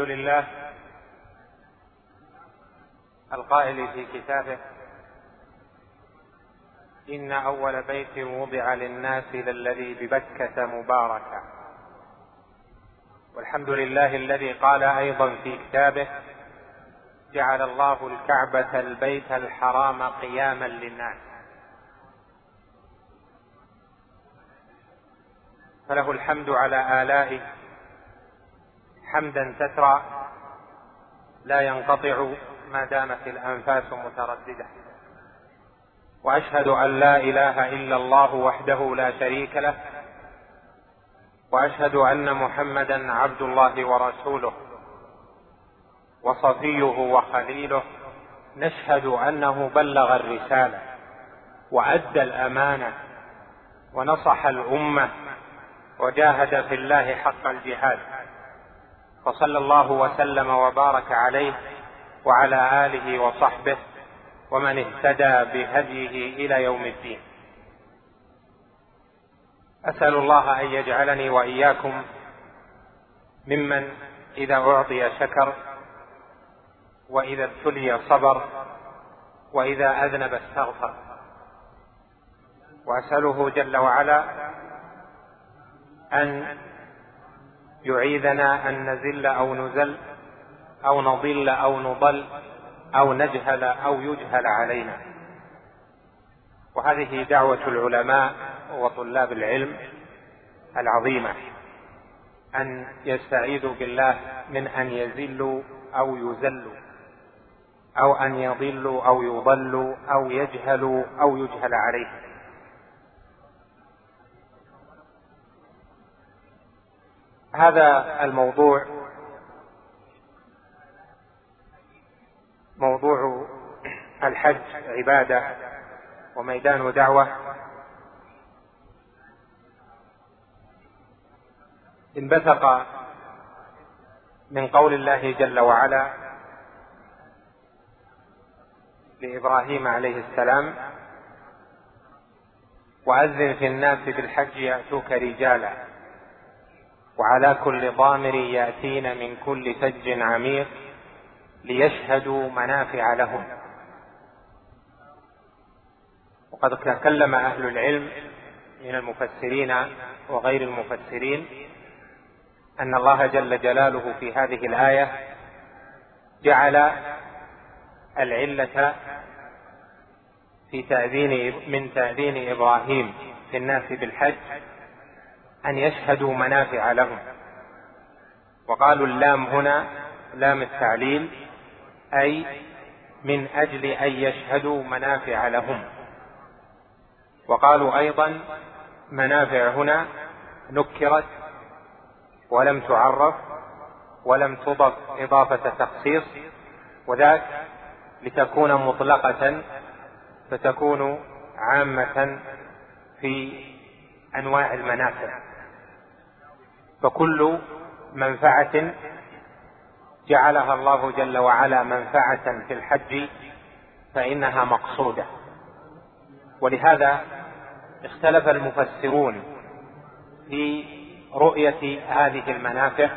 الحمد لله القائل في كتابه إن أول بيت وضع للناس للذي ببكة مباركا والحمد لله الذي قال أيضا في كتابه جعل الله الكعبة البيت الحرام قياما للناس. فله الحمد على آلائه حمدا سترا لا ينقطع ما دامت الأنفاس مترددة. وأشهد أن لا إله إلا الله وحده لا شريك له وأشهد أن محمدا عبد الله ورسوله وصفيه وخليله. نشهد أنه بلغ الرسالة وأدى الأمانة ونصح الأمة وجاهد في الله حق الجهاد. فصلى الله وسلم وبارك عليه وعلى آله وصحبه ومن اهتدى بهديه إلى يوم الدين. أسأل الله أن يجعلني وإياكم ممن إذا أعطي شكر وإذا ابتلي صبر وإذا أذنب استغفر. وأسأله جل وعلا أن يعيذنا أن نزل أو نزل أو نضل أو نضل أو نجهل أو يجهل علينا. وهذه دعوة العلماء وطلاب العلم العظيمة أن يستعيذوا بالله من أن يزلوا أو يزلوا أو أن يضلوا أو يضلوا أو يجهلوا أو يجهل عليهم. هذا الموضوع موضوع الحج عبادة وميدان دعوه انبثق من قول الله جل وعلا لإبراهيم عليه السلام وأذن في الناس بالحج يأتوك رجالا وعلى كل ضامر يأتين من كل فج عميق ليشهدوا منافع لهم. وقد تكلم أهل العلم من المفسرين وغير المفسرين أن الله جل جلاله في هذه الآية جعل العلة في تأذين من تأذين إبراهيم في الناس بالحج أن يشهدوا منافع لهم. وقالوا اللام هنا لام التعليل أي من أجل أن يشهدوا منافع لهم. وقالوا أيضا منافع هنا نكرت ولم تعرف ولم تضف إضافة تخصيص وذاك لتكون مطلقة فتكون عامة في أنواع المنافع. فكل منفعة جعلها الله جل وعلا منفعة في الحج فإنها مقصودة. ولهذا اختلف المفسرون في رؤية هذه المنافع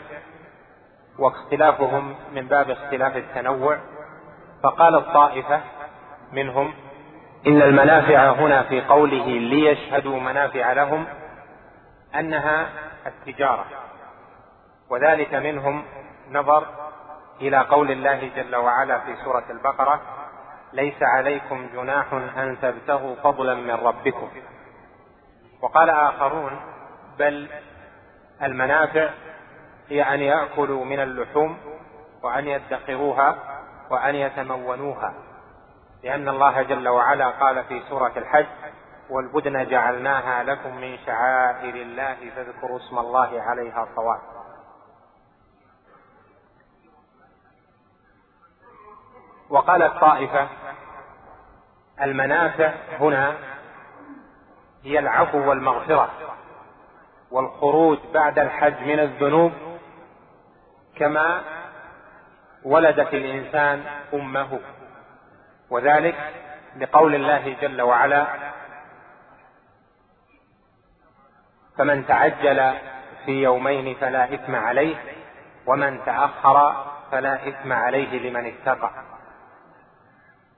واختلافهم من باب اختلاف التنوع فقال الطائفة منهم إن المنافع هنا في قوله ليشهدوا منافع لهم أنها التجارة. وذلك منهم نظر إلى قول الله جل وعلا في سورة البقرة ليس عليكم جناح أن تبتغوا فضلا من ربكم. وقال آخرون بل المنافع هي أن يأكلوا من اللحوم وأن يدخروها وأن يتمونوها لأن الله جل وعلا قال في سورة الحج والبدن جعلناها لكم من شعائر الله فاذكروا اسم الله عليها صواب وقالت طائفة المنافع هنا هي العفو والمغفرة والخروج بعد الحج من الذنوب كما ولدت الإنسان أمه. وذلك لقول الله جل وعلا فمن تعجل في يومين فلا إثم عليه ومن تأخر فلا إثم عليه لمن اتقى.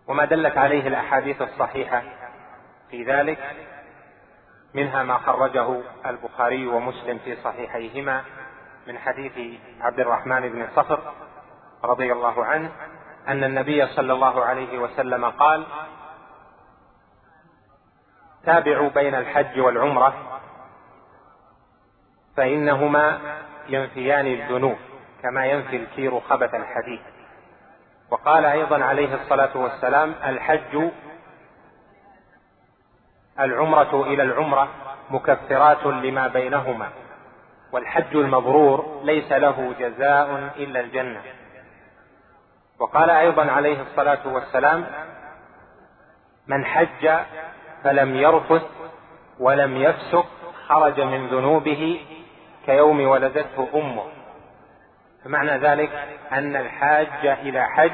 وما دلت عليه الأحاديث الصحيحة في ذلك منها ما خرجه البخاري ومسلم في صحيحيهما من حديث عبد الرحمن بن صخر رضي الله عنه أن النبي صلى الله عليه وسلم قال تابعوا بين الحج والعمرة فإنهما ينفيان الذنوب كما ينفي الكير خبث الحديد. وقال أيضا عليه الصلاة والسلام الحج العمرة إلى العمرة مكفرات لما بينهما والحج المبرور ليس له جزاء إلا الجنة. وقال أيضا عليه الصلاة والسلام من حج فلم يرفث ولم يفسق خرج من ذنوبه كيوم ولدته أمه. فمعنى ذلك أن الحاج اذا حج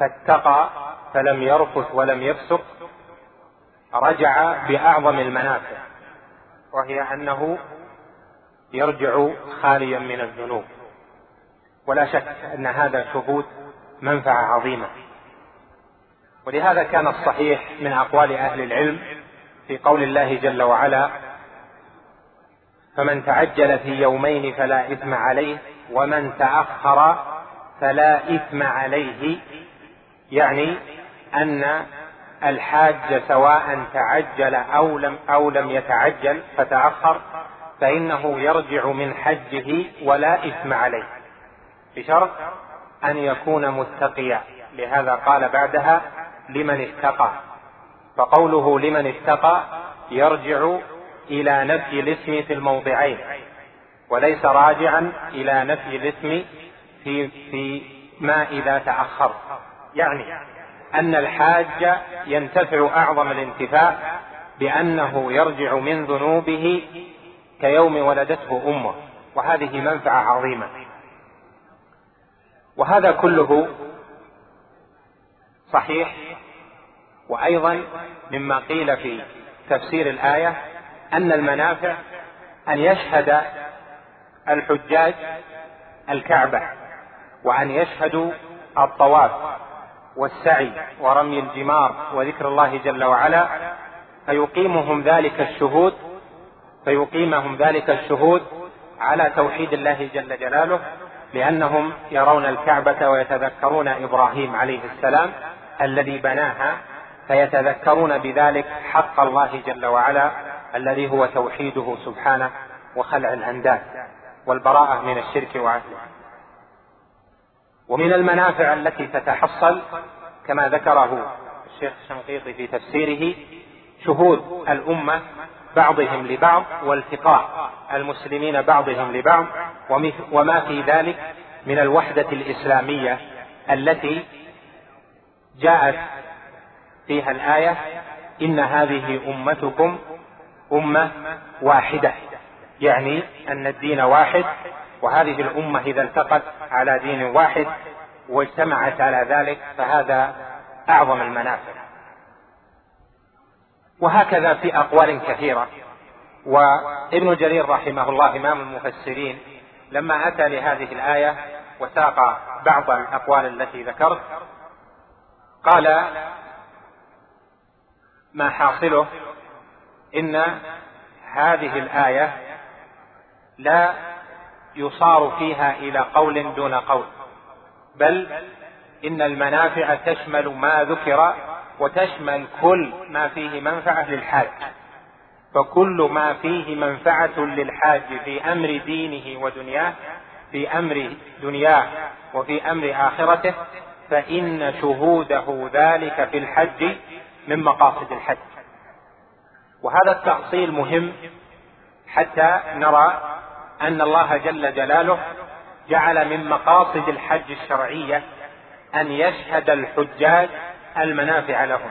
فاتقى فلم يرفث ولم يفسق رجع بأعظم المنافع وهي أنه يرجع خاليا من الذنوب. ولا شك أن هذا شهود منفعة عظيمة. ولهذا كان الصحيح من أقوال أهل العلم في قول الله جل وعلا فمن تعجل في يومين فلا إثم عليه ومن تأخر فلا إثم عليه. يعني أن الحاج سواء تعجل أو لم أو لم يتعجل فتأخر فإنه يرجع من حجه ولا إثم عليه. بشرط أن يكون متقيا. لهذا قال بعدها لمن اتقى. فقوله لمن اتقى يرجع إلى نفي الاسم في الموضعين وليس راجعا إلى نفي الاسم في في ما إذا تأخر. يعني أن الحاج ينتفع أعظم الانتفاع بأنه يرجع من ذنوبه كيوم ولدته أمه وهذه منفعة عظيمة. وهذا كله صحيح وأيضا مما قيل في تفسير الآية أن المنافع أن يشهد الحجاج الكعبة وأن يشهدوا الطواف والسعي ورمي الجمار وذكر الله جل وعلا فيقيمهم ذلك الشهود فيقيمهم ذلك الشهود على توحيد الله جل جلاله لأنهم يرون الكعبة ويتذكرون إبراهيم عليه السلام الذي بناها فيتذكرون بذلك حق الله جل وعلا الذي هو توحيده سبحانه وخلع الأنداد والبراءة من الشرك واهله ومن المنافع التي تتحصل كما ذكره الشيخ الشنقيطي في تفسيره شهود الأمة بعضهم لبعض والتقاء المسلمين بعضهم لبعض وما في ذلك من الوحدة الإسلامية التي جاءت فيها الآية إن هذه أمتكم أمة واحدة. يعني أن الدين واحد وهذه الأمة إذا التقت على دين واحد واجتمعت على ذلك فهذا أعظم المنافع. وهكذا في أقوال كثيرة. وابن جرير رحمه الله إمام المفسرين لما أتى لهذه الآية وساق بعض الأقوال التي ذكرت قال ما حاصله إن هذه الآية لا يصار فيها إلى قول دون قول بل إن المنافع تشمل ما ذكر وتشمل كل ما فيه منفعة للحاج فكل ما فيه منفعة للحاج في أمر دينه ودنياه في أمر دنياه وفي أمر آخرته فإن شهوده ذلك في الحج من مقاصد الحج. وهذا التأصيل مهم حتى نرى أن الله جل جلاله جعل من مقاصد الحج الشرعية أن يشهد الحجاج المنافع لهم.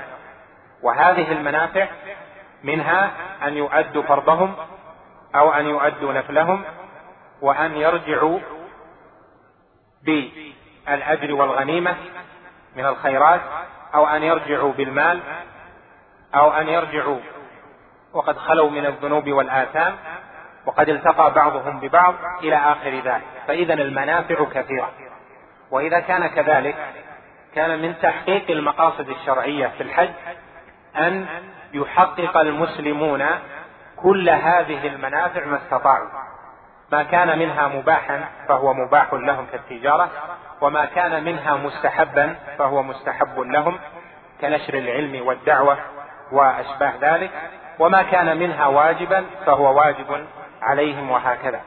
وهذه المنافع منها أن يؤدوا فرضهم أو أن يؤدوا نفلهم وأن يرجعوا بالأجر والغنيمة من الخيرات أو أن يرجعوا بالمال أو أن يرجعوا وقد خلوا من الذنوب والآثام وقد التقى بعضهم ببعض إلى آخر ذلك. فإذا المنافع كثيرة. وإذا كان كذلك كان من تحقيق المقاصد الشرعية في الحج أن يحقق المسلمون كل هذه المنافع ما استطاعوا. ما كان منها مباحا فهو مباح لهم كالتجارة وما كان منها مستحبا فهو مستحب لهم كنشر العلم والدعوة وأشباه ذلك. وما كان منها واجبا فهو واجب عليهم وهكذا.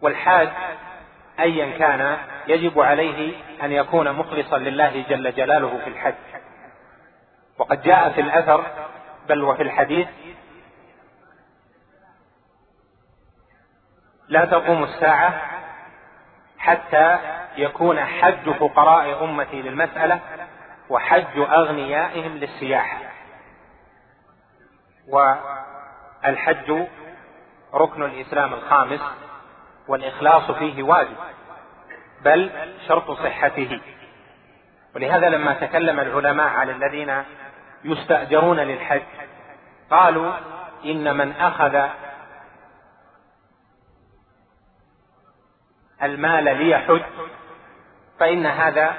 والحاج ايا كان يجب عليه أن يكون مخلصا لله جل جلاله في الحج. وقد جاء في الأثر بل وفي الحديث لا تقوم الساعة حتى يكون حج فقراء أمتي للمسألة وحج أغنيائهم للسياحة. والحج ركن الإسلام الخامس والإخلاص فيه واجب بل شرط صحته. ولهذا لما تكلم العلماء على الذين يستأجرون للحج قالوا إن من أخذ المال ليحج فإن هذا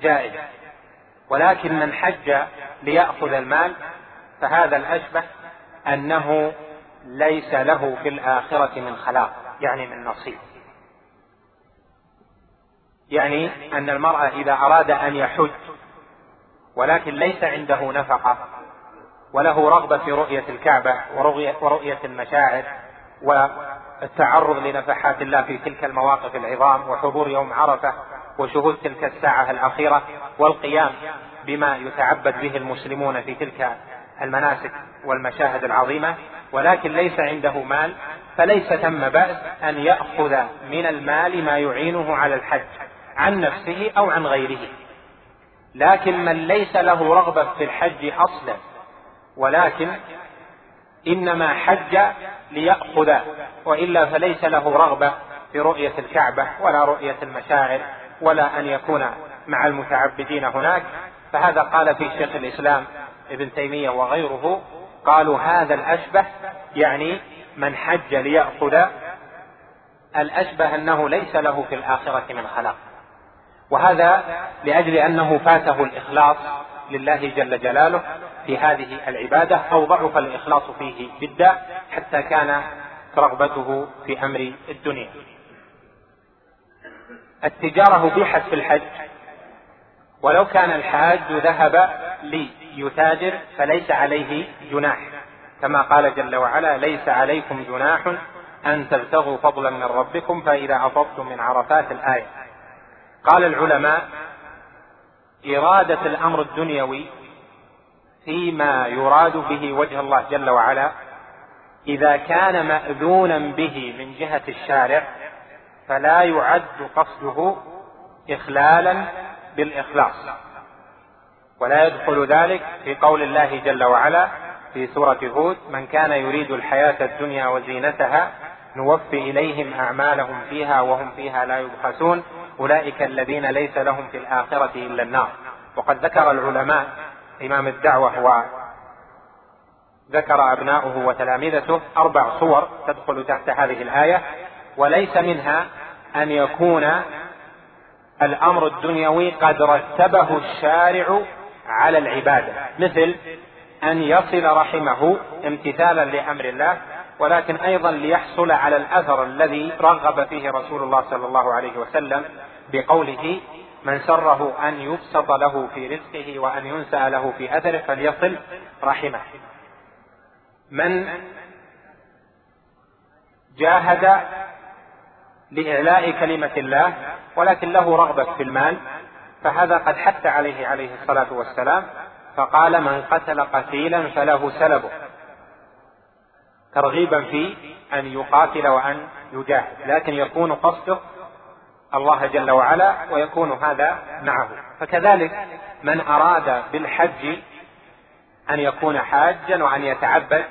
جائز. ولكن من حج ليأخذ المال فهذا الأشبه أنه ليس له في الآخرة من خلاق يعني من نصيب. يعني أن المرأة إذا أراد أن يحج ولكن ليس عنده نفقة وله رغبة في رؤية الكعبة ورؤية, المشاعر والتعرض لنفحات الله في تلك المواقف العظام وحضور يوم عرفة وشهود تلك الساعة الأخيرة والقيام بما يتعبد به المسلمون في تلك المناسك والمشاهد العظيمة ولكن ليس عنده مال فليس ثم بأس أن يأخذ من المال ما يعينه على الحج عن نفسه أو عن غيره. لكن من ليس له رغبة في الحج أصلا ولكن إنما حج ليأخذ وإلا فليس له رغبة في رؤية الكعبة ولا رؤية المشاعر ولا أن يكون مع المتعبدين هناك. فهذا قال في شيخ الإسلام ابن تيمية وغيره قالوا هذا الأشبه يعني من حج ليأخذ الأشبه أنه ليس له في الآخرة من خلاق. وهذا لأجل أنه فاته الإخلاص لله جل جلاله في هذه العبادة أو ضعف الإخلاص فيه جدا حتى كان رغبته في أمر الدنيا. التجارة أبيحت في الحج. ولو كان الحاج ذهب ليتاجر فليس عليه جناح. كما قال جل وعلا ليس عليكم جناح أن تبتغوا فضلا من ربكم فإذا أفضتم من عرفات الآية. قال العلماء إرادة الأمر الدنيوي فيما يراد به وجه الله جل وعلا إذا كان مأذونا به من جهة الشارع فلا يعد قصده إخلالا بالإخلاص. ولا يدخل ذلك في قول الله جل وعلا في سورة هود من كان يريد الحياة الدنيا وزينتها نوفي إليهم أعمالهم فيها وهم فيها لا يبخسون. أولئك الذين ليس لهم في الآخرة إلا النار. وقد ذكر العلماء إمام الدعوة وذكر أبناؤه وتلامذته أربع صور تدخل تحت هذه الآية. وليس منها أن يكون الأمر الدنيوي قد رتبه الشارع على العبادة. مثل أن يصل رحمه امتثالا لأمر الله ولكن أيضا ليحصل على الأثر الذي رغب فيه رسول الله صلى الله عليه وسلم بقوله من سره أن يبسط له في رزقه وأن ينسأ له في أثره فليصل رحمه. من جاهد لإعلاء كلمة الله ولكن له رغبة في المال فهذا قد حث عليه عليه الصلاة والسلام فقال من قتل قتيلا فله سلبه. ترغيبا في أن يقاتل وأن يجاهد لكن يكون قصده الله جل وعلا ويكون هذا معه. فكذلك من أراد بالحج أن يكون حاجا وأن يتعبد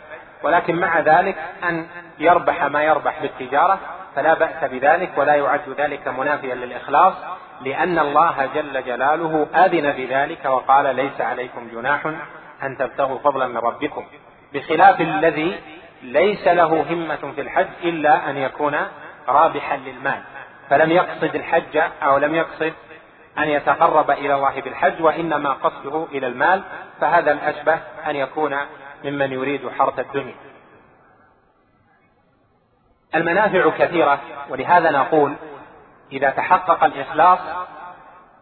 ولكن مع ذلك أن يربح ما يربح بالتجارة فلا بأس بذلك ولا يعد ذلك منافيا للإخلاص لأن الله جل جلاله أذن بذلك وقال ليس عليكم جناح أن تبتغوا فضلا من ربكم. بخلاف الذي ليس له همة في الحج إلا أن يكون رابحا للمال. فلم يقصد الحج أو لم يقصد أن يتقرب إلى الله بالحج وإنما قصده إلى المال فهذا الأشبه أن يكون ممن يريد حرث الدنيا. المنافع كثيرة ولهذا نقول إذا تحقق الإخلاص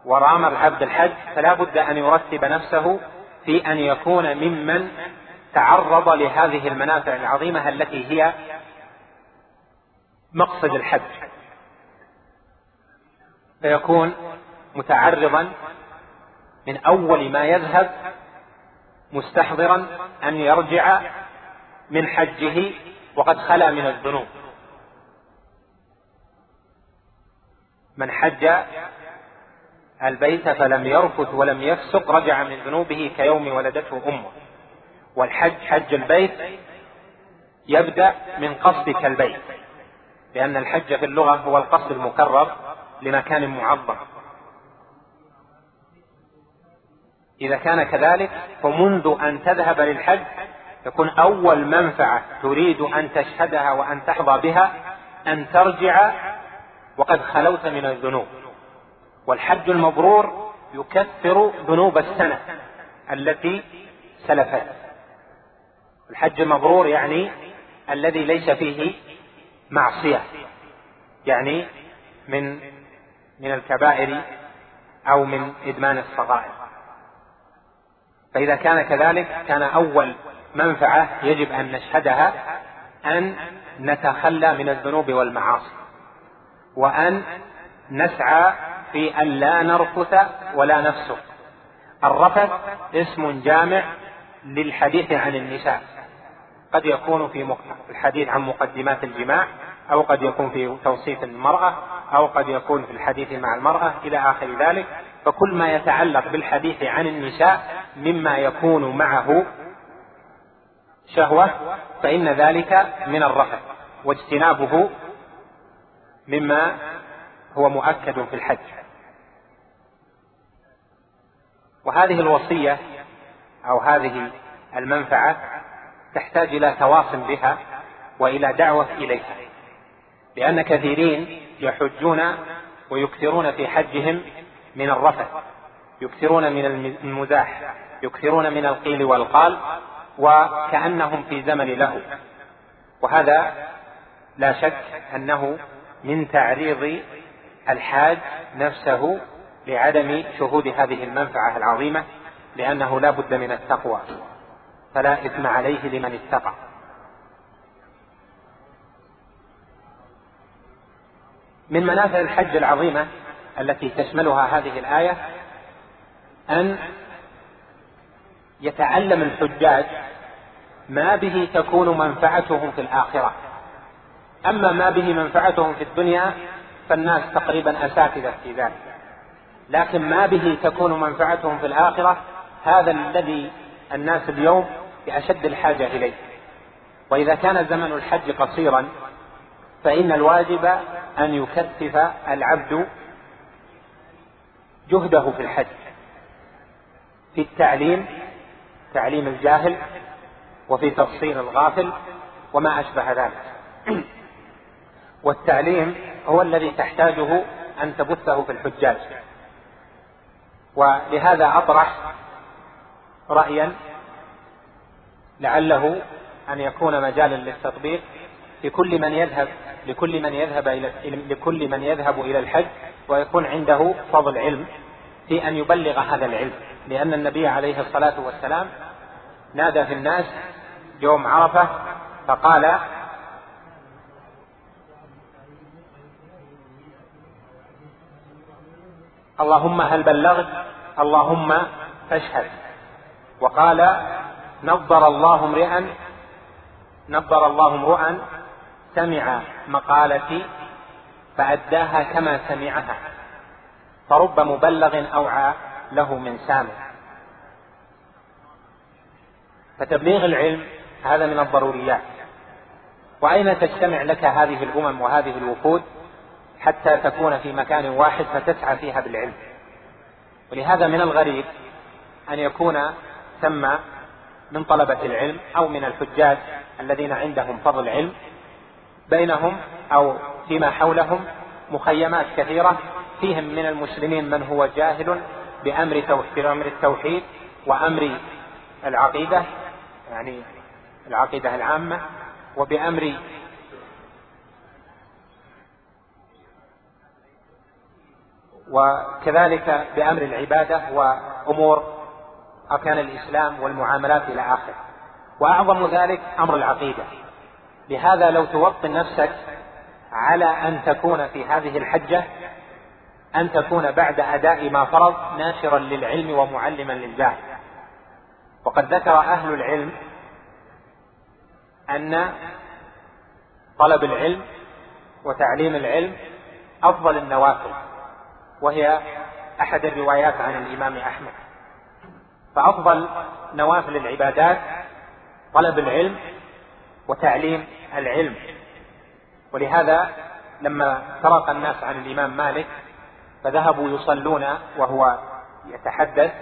ورام العبد الحج فلا بد أن يرتب نفسه في أن يكون ممن تعرض لهذه المنافع العظيمة التي هي مقصد الحج. فيكون متعرضا من أول ما يذهب مستحضرا أن يرجع من حجه وقد خلا من الذنوب. من حج البيت فلم يرفث ولم يفسق رجع من ذنوبه كيوم ولدته أمه. والحج حج البيت يبدأ من قصدك البيت لأن الحج في اللغة هو القصد المكرر لمكان معظم. إذا كان كذلك فمنذ أن تذهب للحج يكون أول منفعة تريد أن تشهدها وأن تحظى بها أن ترجع وقد خلوت من الذنوب. والحج المبرور يكفر ذنوب السنة التي سلفت. الحج المبرور يعني الذي ليس فيه معصية يعني من من الكبائر أو من إدمان الصغائر. فإذا كان كذلك كان أول منفعة يجب أن نشهدها أن نتخلى من الذنوب والمعاصي. وأن نسعى في أن لا نرفث ولا نفسق. الرفث اسم جامع للحديث عن النساء. قد يكون في الحديث عن مقدمات الجماع أو قد يكون في توصيف المرأة أو قد يكون في الحديث مع المرأة إلى آخر ذلك. فكل ما يتعلق بالحديث عن النساء مما يكون معه شهوة فإن ذلك من الرفث واجتنابه مما هو مؤكد في الحج. وهذه الوصية أو هذه المنفعة تحتاج إلى تواصل بها وإلى دعوة إليها. لأن كثيرين يحجون ويكثرون في حجهم من الرفث يكثرون من المزاح يكثرون من القيل والقال وكأنهم في زمن له. وهذا لا شك أنه من تعريض الحاج نفسه لعدم شهود هذه المنفعة العظيمة لأنه لا بد من التقوى فلا إثم عليه لمن اتقى. من منافع الحج العظيمة التي تشملها هذه الآية أن يتعلم الحجاج ما به تكون منفعتهم في الآخرة. أما ما به منفعتهم في الدنيا فالناس تقريبا أساتذة في ذلك. لكن ما به تكون منفعتهم في الآخرة هذا الذي الناس اليوم بأشد الحاجة إليه. وإذا كان زمن الحج قصيرا فإن الواجب أن يكثف العبد جهده في الحج. في التعليم تعليم الجاهل وفي تفصيل الغافل وما أشبه ذلك. والتعليم هو الذي تحتاجه أن تبثه في الحجاج. ولهذا أطرح رأيا لعله أن يكون مجالا للتطبيق لكل من يذهب لكل من يذهب إلى لكل من يذهب إلى الحج ويكون عنده فضل علم في أن يبلغ هذا العلم. لأن النبي عليه الصلاة والسلام نادى في الناس يوم عرفة فقال اللهم هل بلغت؟ اللهم فاشهد وقال نظر الله امرئا نظر الله امرؤا سمع مقالتي فأداها كما سمعها. فرب مبلغ أوعى له من سامع. فتبليغ العلم هذا من الضروريات. وأين تجتمع لك هذه الأمم وهذه الوفود؟ حتى تكون في مكان واحد فتسعى فيها بالعلم. ولهذا من الغريب أن يكون ثم من طلبة العلم أو من الحجاج الذين عندهم فضل علم بينهم أو فيما حولهم مخيمات كثيرة فيهم من المسلمين من هو جاهل بأمر بأمر التوحيد وأمر العقيدة يعني العقيدة العامة وبأمر وكذلك بأمر العبادة وأمور أركان الإسلام والمعاملات إلى آخره. وأعظم ذلك أمر العقيدة. لهذا لو توطن نفسك على أن تكون في هذه الحجة أن تكون بعد أداء ما فرض ناشرا للعلم ومعلما للجاهل وقد ذكر أهل العلم أن طلب العلم وتعليم العلم أفضل النوافل. وهي أحد الروايات عن الإمام أحمد. فأفضل نوافل العبادات طلب العلم وتعليم العلم. ولهذا لما فرق الناس عن الإمام مالك فذهبوا يصلون وهو يتحدث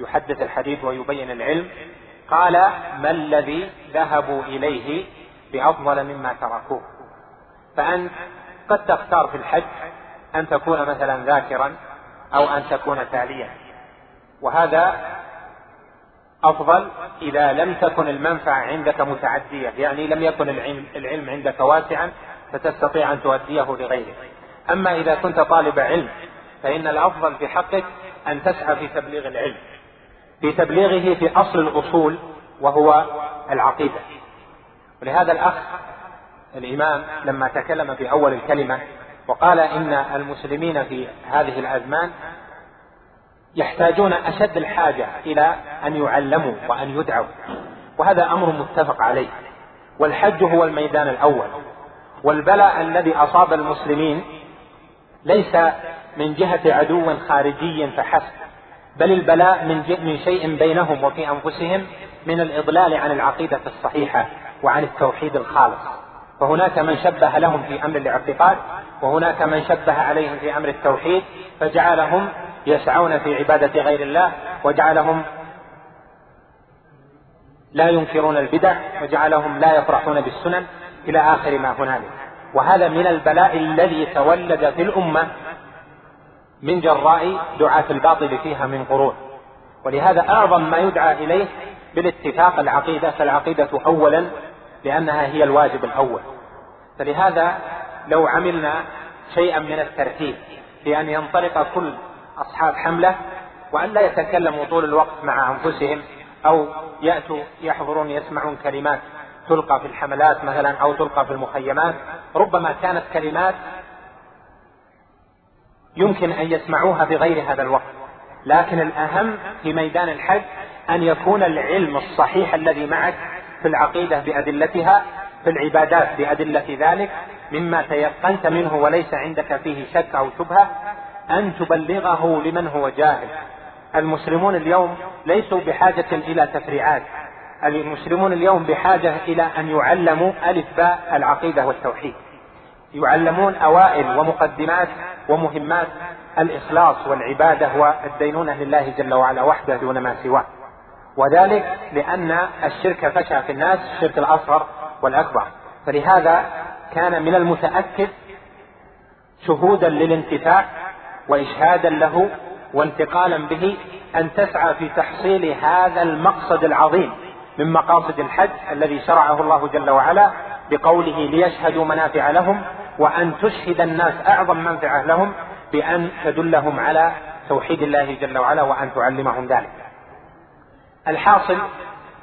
يحدث الحديث ويبين العلم. قال ما الذي ذهبوا إليه بأفضل مما تركوه؟ فأنت قد تختار في الحج أن تكون مثلا ذاكرا أو أن تكون تاليا. وهذا أفضل إذا لم تكن المنفعة عندك متعدية يعني لم يكن العلم, عندك واسعا فتستطيع أن تؤديه لغيرك. أما إذا كنت طالب علم فإن الأفضل في حقك أن تسعى في تبليغ العلم. في تبليغه في أصل الأصول وهو العقيدة. ولهذا الأخ الإمام لما تكلم في أول الكلمة وقال إن المسلمين في هذه الأزمان يحتاجون أشد الحاجة إلى أن يعلموا وأن يدعوا. وهذا أمر متفق عليه. والحج هو الميدان الأول. والبلاء الذي أصاب المسلمين ليس من جهة عدو خارجي فحسب بل البلاء من, من شيء بينهم وفي أنفسهم من الإضلال عن العقيدة الصحيحة وعن التوحيد الخالص. فهناك من شبه لهم في أمر الاعتقاد وهناك من شبه عليهم في أمر التوحيد فجعلهم يسعون في عبادة غير الله وجعلهم لا ينكرون البدع وجعلهم لا يفرحون بالسنن إلى آخر ما هنالك. وهذا من البلاء الذي تولد في الأمة من جراء دعاة الباطل فيها من قرون ولهذا أعظم ما يدعى إليه بالاتفاق العقيدة فالعقيدة أولا لأنها هي الواجب الأول. فلهذا لو عملنا شيئا من الترتيب بأن ينطلق كل أصحاب حملة وأن لا يتكلموا طول الوقت مع أنفسهم أو يأتوا يحضرون يسمعون كلمات تلقى في الحملات مثلا أو تلقى في المخيمات. ربما كانت كلمات يمكن أن يسمعوها في غير هذا الوقت. لكن الأهم في ميدان الحج أن يكون العلم الصحيح الذي معك في العقيدة بأدلتها في العبادات بأدلة ذلك مما تيقنت منه وليس عندك فيه شك أو شبهة أن تبلغه لمن هو جاهل. المسلمون اليوم ليسوا بحاجة إلى تفريعات. المسلمون اليوم بحاجة إلى أن يعلموا ألف باء العقيدة والتوحيد. يعلمون أوائل ومقدمات ومهمات الإخلاص والعبادة والدينونة لله جل وعلا وحده دون ما سواه. وذلك لأن الشرك فشى في الناس الشرك الأصغر والأكبر. فلهذا كان من المتأكد شهودا للانتفاع وإشهادا له وانتقالا به أن تسعى في تحصيل هذا المقصد العظيم من مقاصد الحج الذي شرعه الله جل وعلا بقوله ليشهدوا منافع لهم وأن تشهد الناس أعظم منفعة لهم بأن تدلهم على توحيد الله جل وعلا وأن تعلمهم ذلك. الحاصل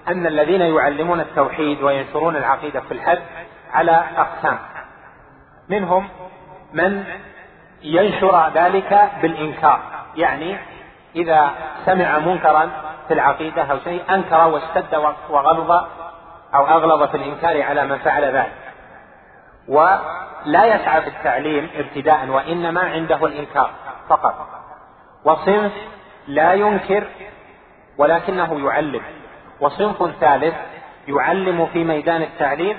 أن الذين يعلمون التوحيد وينشرون العقيدة في الحج على أقسام. منهم من ينشر ذلك بالإنكار. يعني إذا سمع منكرا في العقيدة أو شيء أنكر واشتد وغلظ أو أغلظ في الإنكار على من فعل ذلك. ولا يسعى في التعليم ابتداء وإنما عنده الإنكار فقط. وصنف لا ينكر ولكنه يعلم. وصنف ثالث يعلم في ميدان التعليم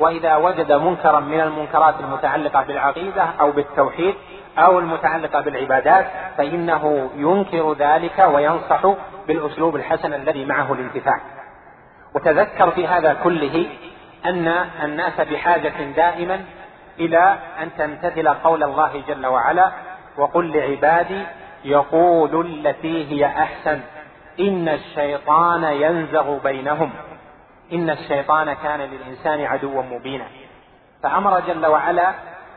وإذا وجد منكرا من المنكرات المتعلقة بالعقيدة أو بالتوحيد أو المتعلقة بالعبادات فإنه ينكر ذلك وينصح بالأسلوب الحسن الذي معه الانتفاع. وتذكر في هذا كله أن الناس بحاجة دائما إلى أن تمتثل قول الله جل وعلا وقل لعبادي يقول التي هي أحسن إن الشيطان ينزغ بينهم. إن الشيطان كان للإنسان عدوا مبينا. فأمر جل وعلا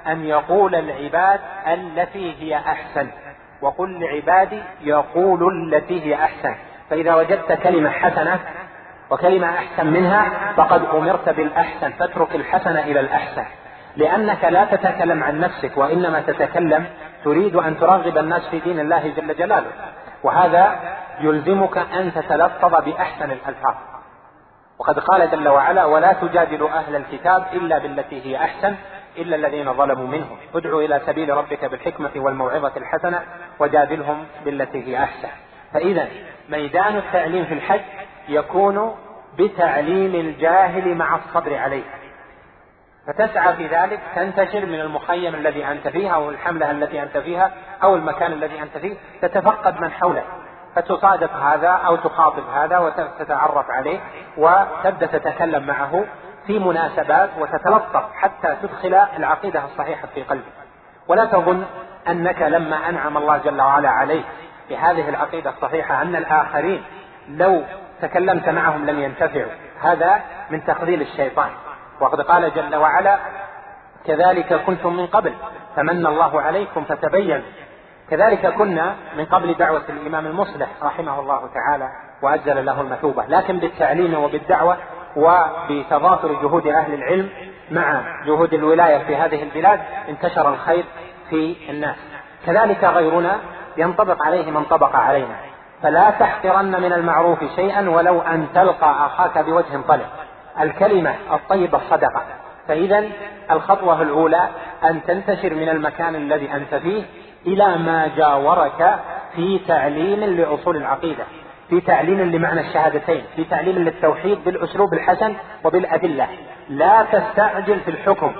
أن يقول العباد التي هي أحسن وقل لعبادي يقول التي هي أحسن. فإذا وجدت كلمة حسنة وكلمة أحسن منها فقد أمرت بالأحسن فاترك الحسن إلى الأحسن. لأنك لا تتكلم عن نفسك وإنما تتكلم تريد أن ترغب الناس في دين الله جل جلاله. وهذا يلزمك أن تتلفظ بأحسن الألفاظ. وقد قال جل وعلا ولا تجادلوا أهل الكتاب إلا بالتي هي أحسن إلا الذين ظلموا منهم. ادعوا إلى سبيل ربك بالحكمة والموعظة الحسنة وجادلهم بالتي هي أحسن. فإذا ميدان التعليم في الحج يكون بتعليم الجاهل مع الصبر عليه. فتسعى في ذلك تنتشر من المخيم الذي أنت فيه أو الحملة التي أنت فيها أو المكان الذي أنت فيه تتفقد من حولك. فتصادف هذا أو تخاطب هذا وتتعرف عليه وتبدأ تتكلم معه في مناسبات وتتلطف حتى تدخل العقيدة الصحيحة في قلبك ولا تظن أنك لما أنعم الله جل وعلا عليك بهذه العقيدة الصحيحة أن الآخرين لو تكلمت معهم لم ينتفعوا. هذا من تخذيل الشيطان. وقد قال جل وعلا كذلك كنتم من قبل فمن الله عليكم فتبين كذلك كنا من قبل دعوة الإمام المصلح رحمه الله تعالى وأجل له المثوبة لكن بالتعليم وبالدعوة وبتضافر جهود أهل العلم مع جهود الولاية في هذه البلاد انتشر الخير في الناس. كذلك غيرنا ينطبق عليه من طبق علينا. فلا تحقرن من المعروف شيئا ولو أن تلقى أخاك بوجه طلق الكلمة الطيبة صدقة. فإذا الخطوة الأولى أن تنتشر من المكان الذي أنت فيه إلى ما جاورك في تعليم لأصول العقيدة في تعليم لمعنى الشهادتين في تعليم للتوحيد بالأسلوب الحسن وبالأدلة. لا تستعجل في الحكم.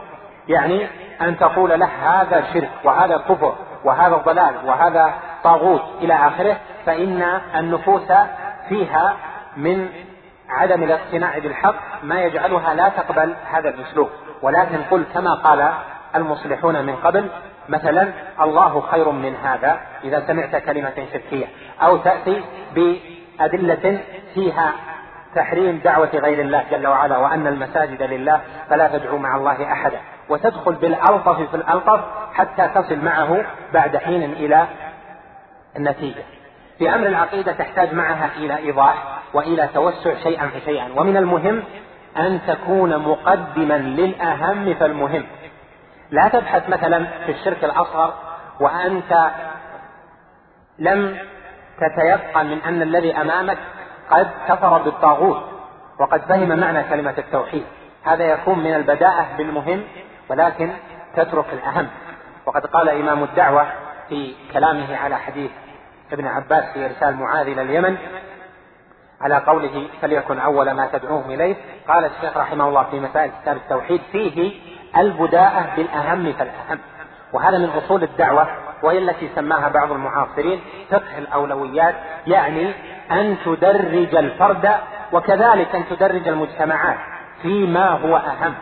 يعني أن تقول له هذا شرك وهذا كفر وهذا ضلال وهذا طاغوت إلى آخره فإن النفوس فيها من عدم الاقتناع بالحق ما يجعلها لا تقبل هذا الأسلوب. ولكن قل كما قال المصلحون من قبل مثلا الله خير من هذا إذا سمعت كلمة شركية أو تأتي بأدلة فيها تحريم دعوة غير الله جل وعلا وأن المساجد لله فلا تدعوا مع الله أحدا وتدخل بالألطف في الألطف حتى تصل معه بعد حين إلى النتيجة. في أمر العقيدة تحتاج معها إلى إيضاح وإلى توسع شيئا فشيئا ومن المهم أن تكون مقدما للأهم فالمهم. لا تبحث مثلا في الشرك الأصغر وأنت لم تتيقن من أن الذي أمامك قد كفر بالطاغوت وقد فهم معنى كلمة التوحيد. هذا يكون من البداءة بالمهم ولكن تترك الأهم. وقد قال إمام الدعوة في كلامه على حديث ابن عباس في إرسال معاذ إلى اليمن على قوله فليكن أول ما تدعوهم إليه. قال الشيخ رحمه الله في مسائل كتاب التوحيد فيه البداءة بالأهم فالأهم. وهذا من أصول الدعوة وهي التي سماها بعض المعاصرين فقه الأولويات يعني أن تدرج الفرد وكذلك أن تدرج المجتمعات فيما هو أهم.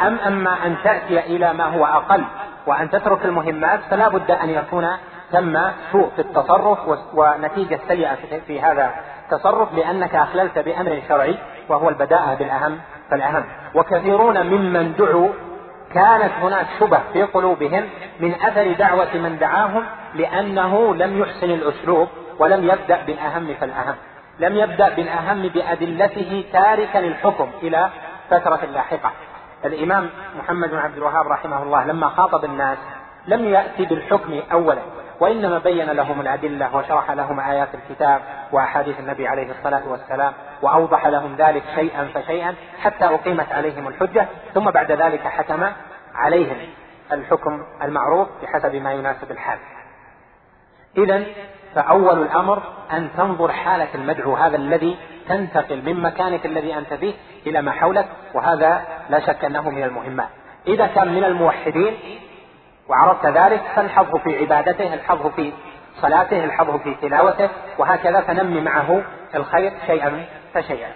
أم أما أن تأتي إلى ما هو أقل وأن تترك المهمات فلا بد أن يكون ثم سوء في التصرف ونتيجة سيئة في هذا التصرف لأنك أخللت بأمر شرعي وهو البداءة بالأهم فالأهم. وكثيرون ممن دعوا كانت هناك شبه في قلوبهم من أثر دعوة من دعاهم لأنه لم يحسن الأسلوب ولم يبدأ بالأهم فالأهم. لم يبدأ بالأهم بأدلته تاركا الحكم إلى فترة لاحقة. الإمام محمد بن عبد الوهاب رحمه الله لما خاطب الناس لم يأتي بالحكم أولا. وإنما بين لهم الأدلة وشرح لهم آيات الكتاب وأحاديث النبي عليه الصلاة والسلام وأوضح لهم ذلك شيئا فشيئا حتى أقيمت عليهم الحجة ثم بعد ذلك حكم عليهم الحكم المعروف بحسب ما يناسب الحال. إذا فأول الأمر أن تنظر حالة المدعو هذا الذي تنتقل من مكانك الذي أنت فيه إلى ما حولك وهذا لا شك أنه من المهمات. إذا كان من الموحدين وعرفت ذلك فالحظه في عبادته الحظه في صلاته الحظه في تلاوته وهكذا فنمي معه الخير شيئا فشيئا.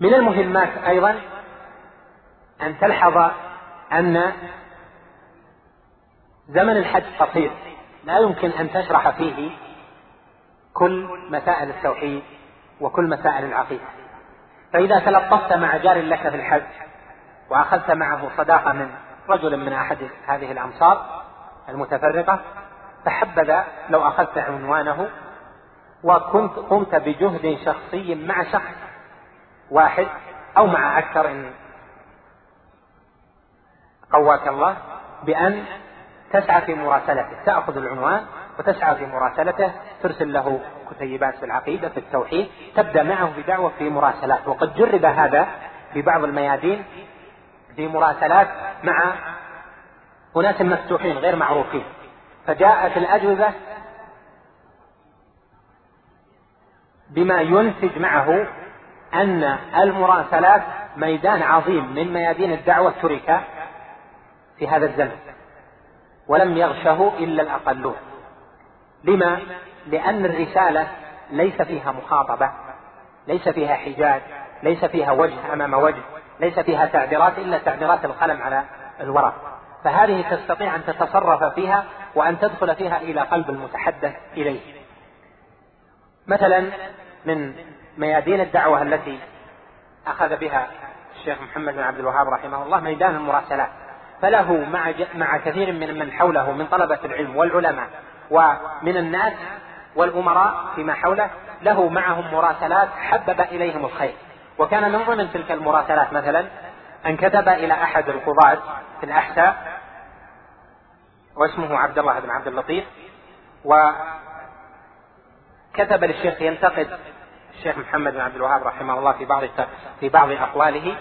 من المهمات أيضا أن تلحظ أن زمن الحج قصير. لا يمكن أن تشرح فيه كل مسائل التوحيد وكل مسائل العقيدة. فإذا تلطفت مع جار لك في الحج وأخذت معه صداقة من رجل من أحد هذه الأمصار المتفرقة فحبذا لو أخذت عنوانه وكنت قمت بجهد شخصي مع شخص واحد أو مع أكثر إن قواك الله بأن تسعى في مراسلته. تأخذ العنوان وتسعى في مراسلته ترسل له كتيبات في العقيدة في التوحيد تبدأ معه بدعوة في مراسلات. وقد جرب هذا في بعض الميادين في مراسلات مع أناس مفتوحين غير معروفين. فجاءت الأجوبة بما ينتج معه أن المراسلات ميدان عظيم من ميادين الدعوة ترك في هذا الزمن ولم يغشه إلا الأقلون. لما؟ لأن الرسالة ليس فيها مخاطبة ليس فيها حجاج ليس فيها وجه أمام وجه. ليس فيها تعبيرات إلا تعبيرات القلم على الورق. فهذه تستطيع أن تتصرف فيها وأن تدخل فيها إلى قلب المتحدث إليه. مثلا من ميادين الدعوة التي أخذ بها الشيخ محمد بن عبد الوهاب رحمه الله ميدان المراسلات. فله مع مع كثير من من حوله من طلبة العلم والعلماء ومن الناس والأمراء فيما حوله له معهم مراسلات حبب إليهم الخير. وكان من ضمن تلك المراسلات مثلا أن كتب إلى أحد القضاة في الأحساء واسمه عبد الله بن عبد اللطيف وكتب للشيخ ينتقد الشيخ محمد بن عبد الوهاب رحمه الله في بعض في بعض أقواله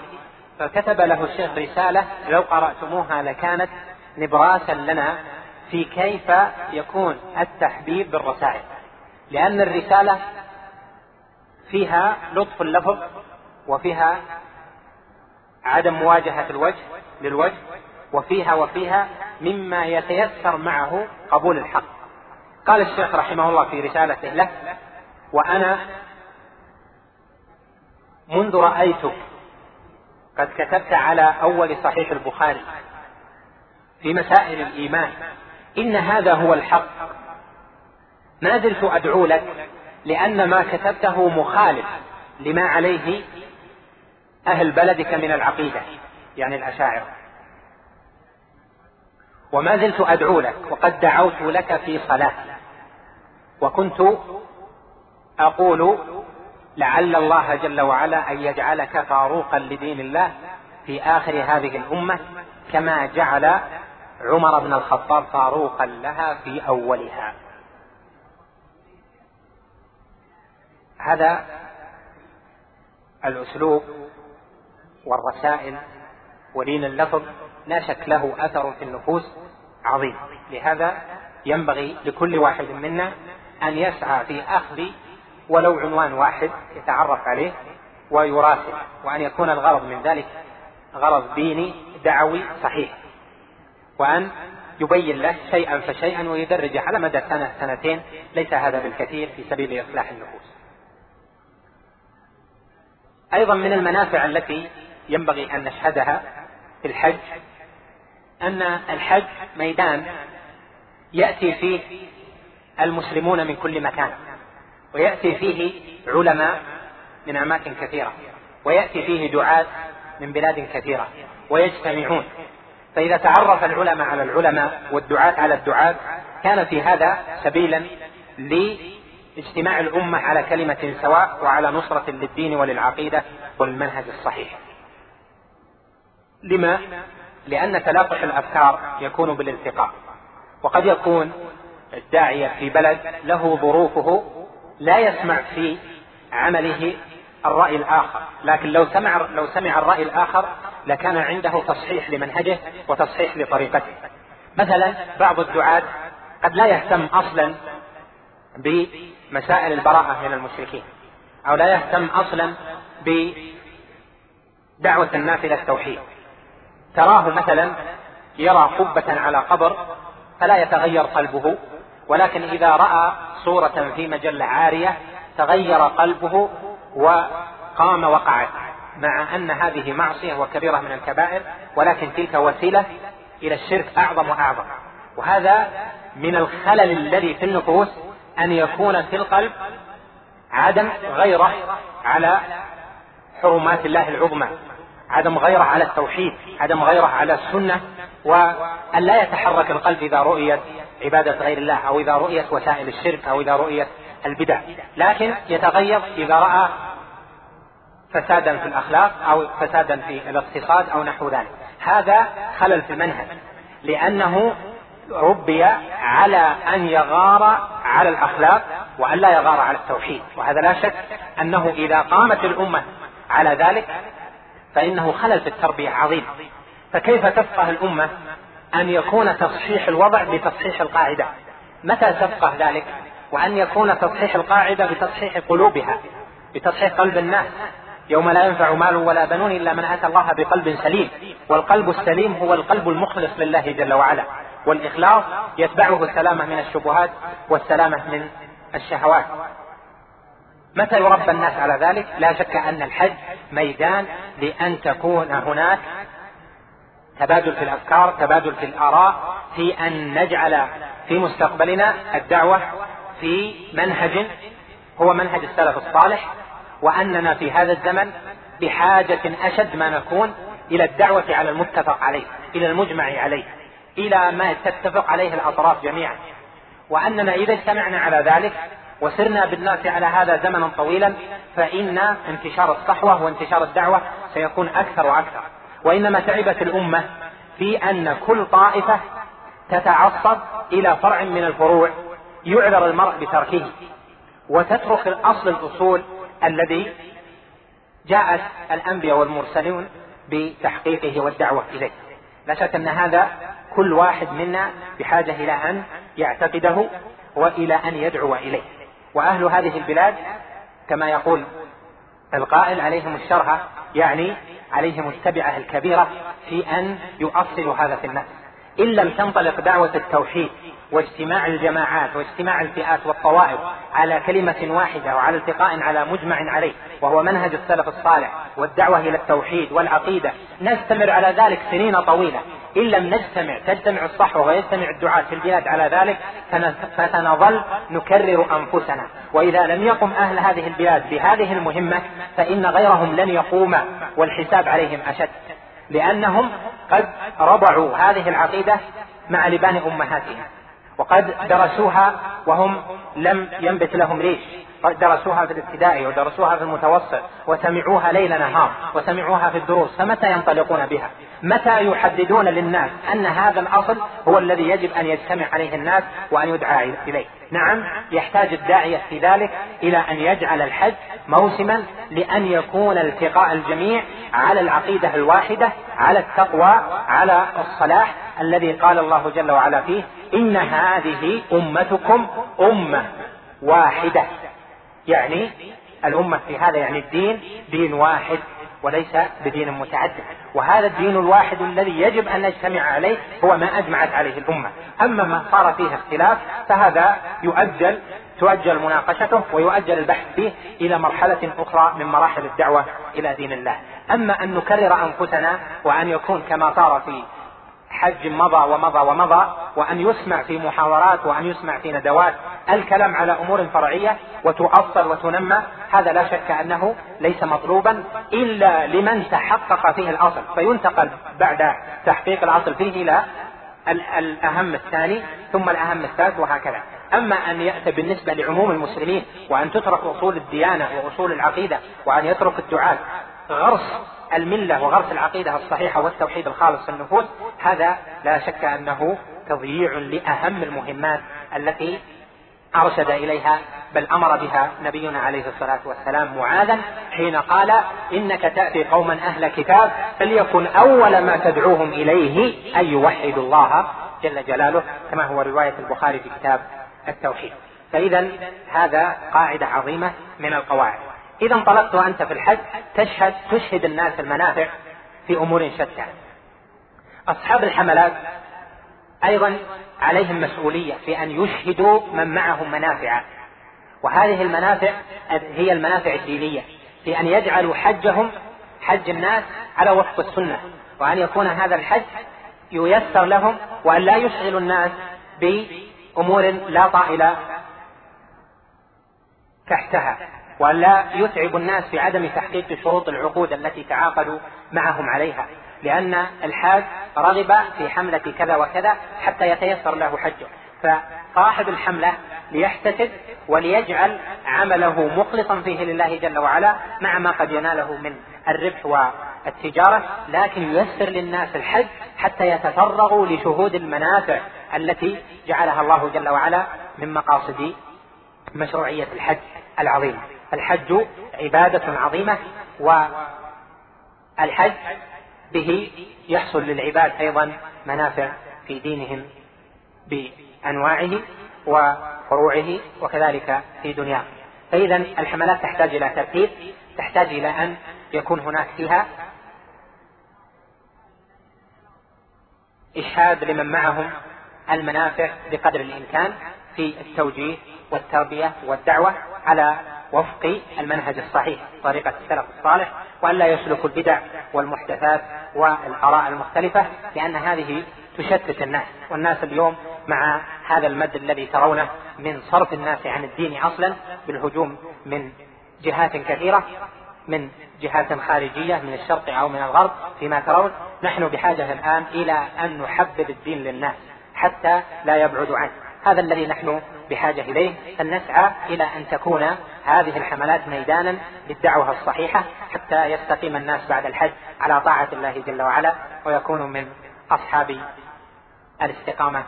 فكتب له الشيخ رسالة لو قرأتموها لكانت نبراسا لنا في كيف يكون التحبيب بالرسائل لأن الرسالة فيها لطف اللفظ وفيها عدم مواجهة الوجه للوجه وفيها وفيها مما يتيسر معه قبول الحق. قال الشيخ رحمه الله في رسالته له وأنا منذ رأيتك قد كتبت على أول صحيح البخاري في مسائل الإيمان إن هذا هو الحق. ما زلت أدعو لك لأن ما كتبته مخالف لما عليه أهل بلدك من العقيدة يعني الأشاعرة. وما زلت أدعو لك وقد دعوت لك في صلاة. وكنت أقول لعل الله جل وعلا أن يجعلك فاروقا لدين الله في آخر هذه الأمة كما جعل عمر بن الخطاب فاروقا لها في أولها. هذا الأسلوب والرسائل ولين اللفظ لا شك له أثر في النفوس عظيم. لهذا ينبغي لكل واحد منا أن يسعى في أخذ ولو عنوان واحد يتعرف عليه ويراسل وأن يكون الغرض من ذلك غرض ديني دعوي صحيح. وأن يبين له شيئا فشيئا ويدرجه على مدى سنة سنتين ليس هذا بالكثير في سبيل إصلاح النفوس. أيضا من المنافع التي ينبغي أن نشهدها في الحج أن الحج ميدان يأتي فيه المسلمون من كل مكان ويأتي فيه علماء من أماكن كثيرة ويأتي فيه دعاة من بلاد كثيرة ويجتمعون. فإذا تعرف العلماء على العلماء والدعاة على الدعاة كان في هذا سبيلا لاجتماع الأمة على كلمة سواء وعلى نصرة للدين وللعقيدة والمنهج الصحيح. لما؟ لأن تلاقح الأفكار يكون بالالتقاء. وقد يكون الداعية في بلد له ظروفه لا يسمع في عمله الرأي الآخر. لكن لو سمع لو سمع الرأي الآخر لكان عنده تصحيح لمنهجه وتصحيح لطريقته. مثلا بعض الدعاة قد لا يهتم أصلا بمسائل البراءة من المشركين أو لا يهتم أصلا بدعوة الناس إلى التوحيد. تراه مثلا يرى قبة على قبر فلا يتغير قلبه ولكن إذا رأى صورة في مجلة عارية تغير قلبه وقام وقعت مع أن هذه معصية وكبيرة من الكبائر ولكن تلك وسيلة إلى الشرك أعظم وأعظم. وهذا من الخلل الذي في النفوس أن يكون في القلب عدم غيرة على حرمات الله العظمى. عدم غيرة على التوحيد عدم غيرة على السنة وأن لا يتحرك القلب إذا رؤيت عبادة غير الله أو إذا رؤيت وسائل الشرك أو إذا رؤيت البدع. لكن يتغير إذا رأى فسادا في الأخلاق أو فسادا في الاقتصاد أو نحو ذلك. هذا خلل في المنهج لأنه ربي على أن يغار على الأخلاق وأن لا يغار على التوحيد. وهذا لا شك أنه إذا قامت الأمة على ذلك فإنه خلل في التربية عظيم. فكيف تفقه الأمة أن يكون تصحيح الوضع بتصحيح القاعدة؟ متى تفقه ذلك؟ وأن يكون تصحيح القاعدة بتصحيح قلوبها بتصحيح قلب الناس. يوم لا ينفع مال ولا بنون إلا من أتى الله بقلب سليم والقلب السليم هو القلب المخلص لله جل وعلا. والإخلاص يتبعه السلامة من الشبهات والسلامة من الشهوات. متى يربى الناس على ذلك؟ لا شك أن الحج ميدان لأن تكون هناك تبادل في الأفكار تبادل في الآراء في أن نجعل في مستقبلنا الدعوة في منهج هو منهج السلف الصالح وأننا في هذا الزمن بحاجة أشد ما نكون إلى الدعوة على المتفق عليه إلى المجمع عليه إلى ما تتفق عليه الأطراف جميعا. وأننا إذا اجتمعنا على ذلك وسرنا بالناس على هذا زمنا طويلا فإن انتشار الصحوة وانتشار الدعوة سيكون أكثر وأكثر. وإنما تعبت الأمة في أن كل طائفة تتعصب إلى فرع من الفروع يعذر المرء بتركه. وتترك الأصل الأصول الذي جاءت الأنبياء والمرسلون بتحقيقه والدعوة إليه. لا شك أن هذا كل واحد منا بحاجة إلى أن يعتقده وإلى أن يدعو إليه. وأهل هذه البلاد كما يقول القائل عليهم الشرها يعني عليهم التبعة الكبيرة في أن يؤصلوا هذا في الناس. إن لم تنطلق دعوة التوحيد واجتماع الجماعات واجتماع الفئات والطوائف على كلمة واحدة وعلى التقاء على مجمع عليه وهو منهج السلف الصالح والدعوة إلى التوحيد والعقيدة نستمر على ذلك سنين طويلة. إن لم نجتمع تجتمع الصحوة ويجتمع الدعاة في البلاد على ذلك فسنظل نكرر أنفسنا. وإذا لم يقم أهل هذه البلاد بهذه المهمة فإن غيرهم لن يقوم والحساب عليهم أشد. لأنهم قد رضعوا هذه العقيدة مع لبان أمهاتها وقد درسوها وهم لم ينبت لهم ريش. درسوها في الابتدائي ودرسوها في المتوسط وسمعوها ليل نهار وسمعوها في الدروس فمتى ينطلقون بها؟ متى يحددون للناس أن هذا الأصل هو الذي يجب أن يجتمع عليه الناس وأن يدعى إليه؟ نعم يحتاج الداعية في ذلك إلى أن يجعل الحج موسما لأن يكون التقاء الجميع على العقيدة الواحدة على التقوى على الصلاح الذي قال الله جل وعلا فيه إن هذه أمتكم أمة واحدة. يعني الأمة في هذا يعني الدين دين واحد وليس بدين متعدد. وهذا الدين الواحد الذي يجب أن نجتمع عليه هو ما أجمعت عليه الأمة. أما ما صار فيه اختلاف فهذا يؤجل تؤجل مناقشته ويؤجل البحث فيه إلى مرحلة أخرى من مراحل الدعوة إلى دين الله. أما أن نكرر أنفسنا وأن يكون كما صار في حج مضى ومضى ومضى وأن يسمع في محاورات وأن يسمع في ندوات. الكلام على أمور فرعية وتؤصل وتنمى هذا لا شك أنه ليس مطلوبا إلا لمن تحقق فيه الأصل. فينتقل بعد تحقيق الأصل فيه إلى الأهم الثاني ثم الأهم الثالث وهكذا. أما أن يأتي بالنسبة لعموم المسلمين وأن تترك أصول الديانة وأصول العقيدة وأن يترك الدعاة غرس الملة وغرس العقيدة الصحيحة والتوحيد الخالص في النفوس هذا لا شك أنه تضييع لأهم المهمات التي أرشد إليها بل أمر بها نبينا عليه الصلاة والسلام معاذا حين قال إنك تأتي قوما أهل كتاب فليكن أول ما تدعوهم إليه أن يوحدوا الله جل جلاله كما هو رواية البخاري في كتاب التوحيد. فإذا هذا قاعدة عظيمة من القواعد. إذا انطلقت أنت في الحج تشهد تشهد الناس المنافع في أمور شتى. أصحاب الحملات أيضا عليهم مسؤولية في أن يشهدوا من معهم منافع وهذه المنافع هي المنافع الدينية في أن يجعلوا حجهم حج الناس على وفق السنة وأن يكون هذا الحج ييسر لهم وأن لا يشغلوا الناس بأمور لا طائل تحتها. وأن لا يتعب الناس في عدم تحقيق شروط العقود التي تعاقدوا معهم عليها لأن الحاج رغب في حملة كذا وكذا حتى يتيسر له حجه. فصاحب الحملة ليحتسب وليجعل عمله مخلصا فيه لله جل وعلا مع ما قد يناله من الربح والتجارة لكن ييسر للناس الحج حتى يتفرغوا لشهود المنافع التي جعلها الله جل وعلا من مقاصد مشروعية الحج العظيمة. الحج عبادة عظيمة والحج به يحصل للعباد أيضا منافع في دينهم بأنواعه وفروعه وكذلك في دنياه. فإذا الحملات تحتاج إلى ترتيب تحتاج إلى أن يكون هناك فيها إشهاد لمن معهم المنافع بقدر الإمكان في التوجيه والتربية والدعوة على وفق المنهج الصحيح طريقة السلف الصالح وأن لا يسلكوا البدع والمحدثات والآراء المختلفة لأن هذه تشتت الناس والناس اليوم مع هذا المد الذي ترونه من صرف الناس عن الدين أصلا بالهجوم من جهات كثيرة من جهات خارجية من الشرق أو من الغرب فيما ترون نحن بحاجة الآن إلى أن نحبب الدين للناس حتى لا يبعدوا عنه. هذا الذي نحن بحاجة إليه أن نسعى إلى أن تكون هذه الحملات ميدانا للدعوة الصحيحة حتى يستقيم الناس بعد الحج على طاعة الله جل وعلا ويكونوا من أصحاب الاستقامة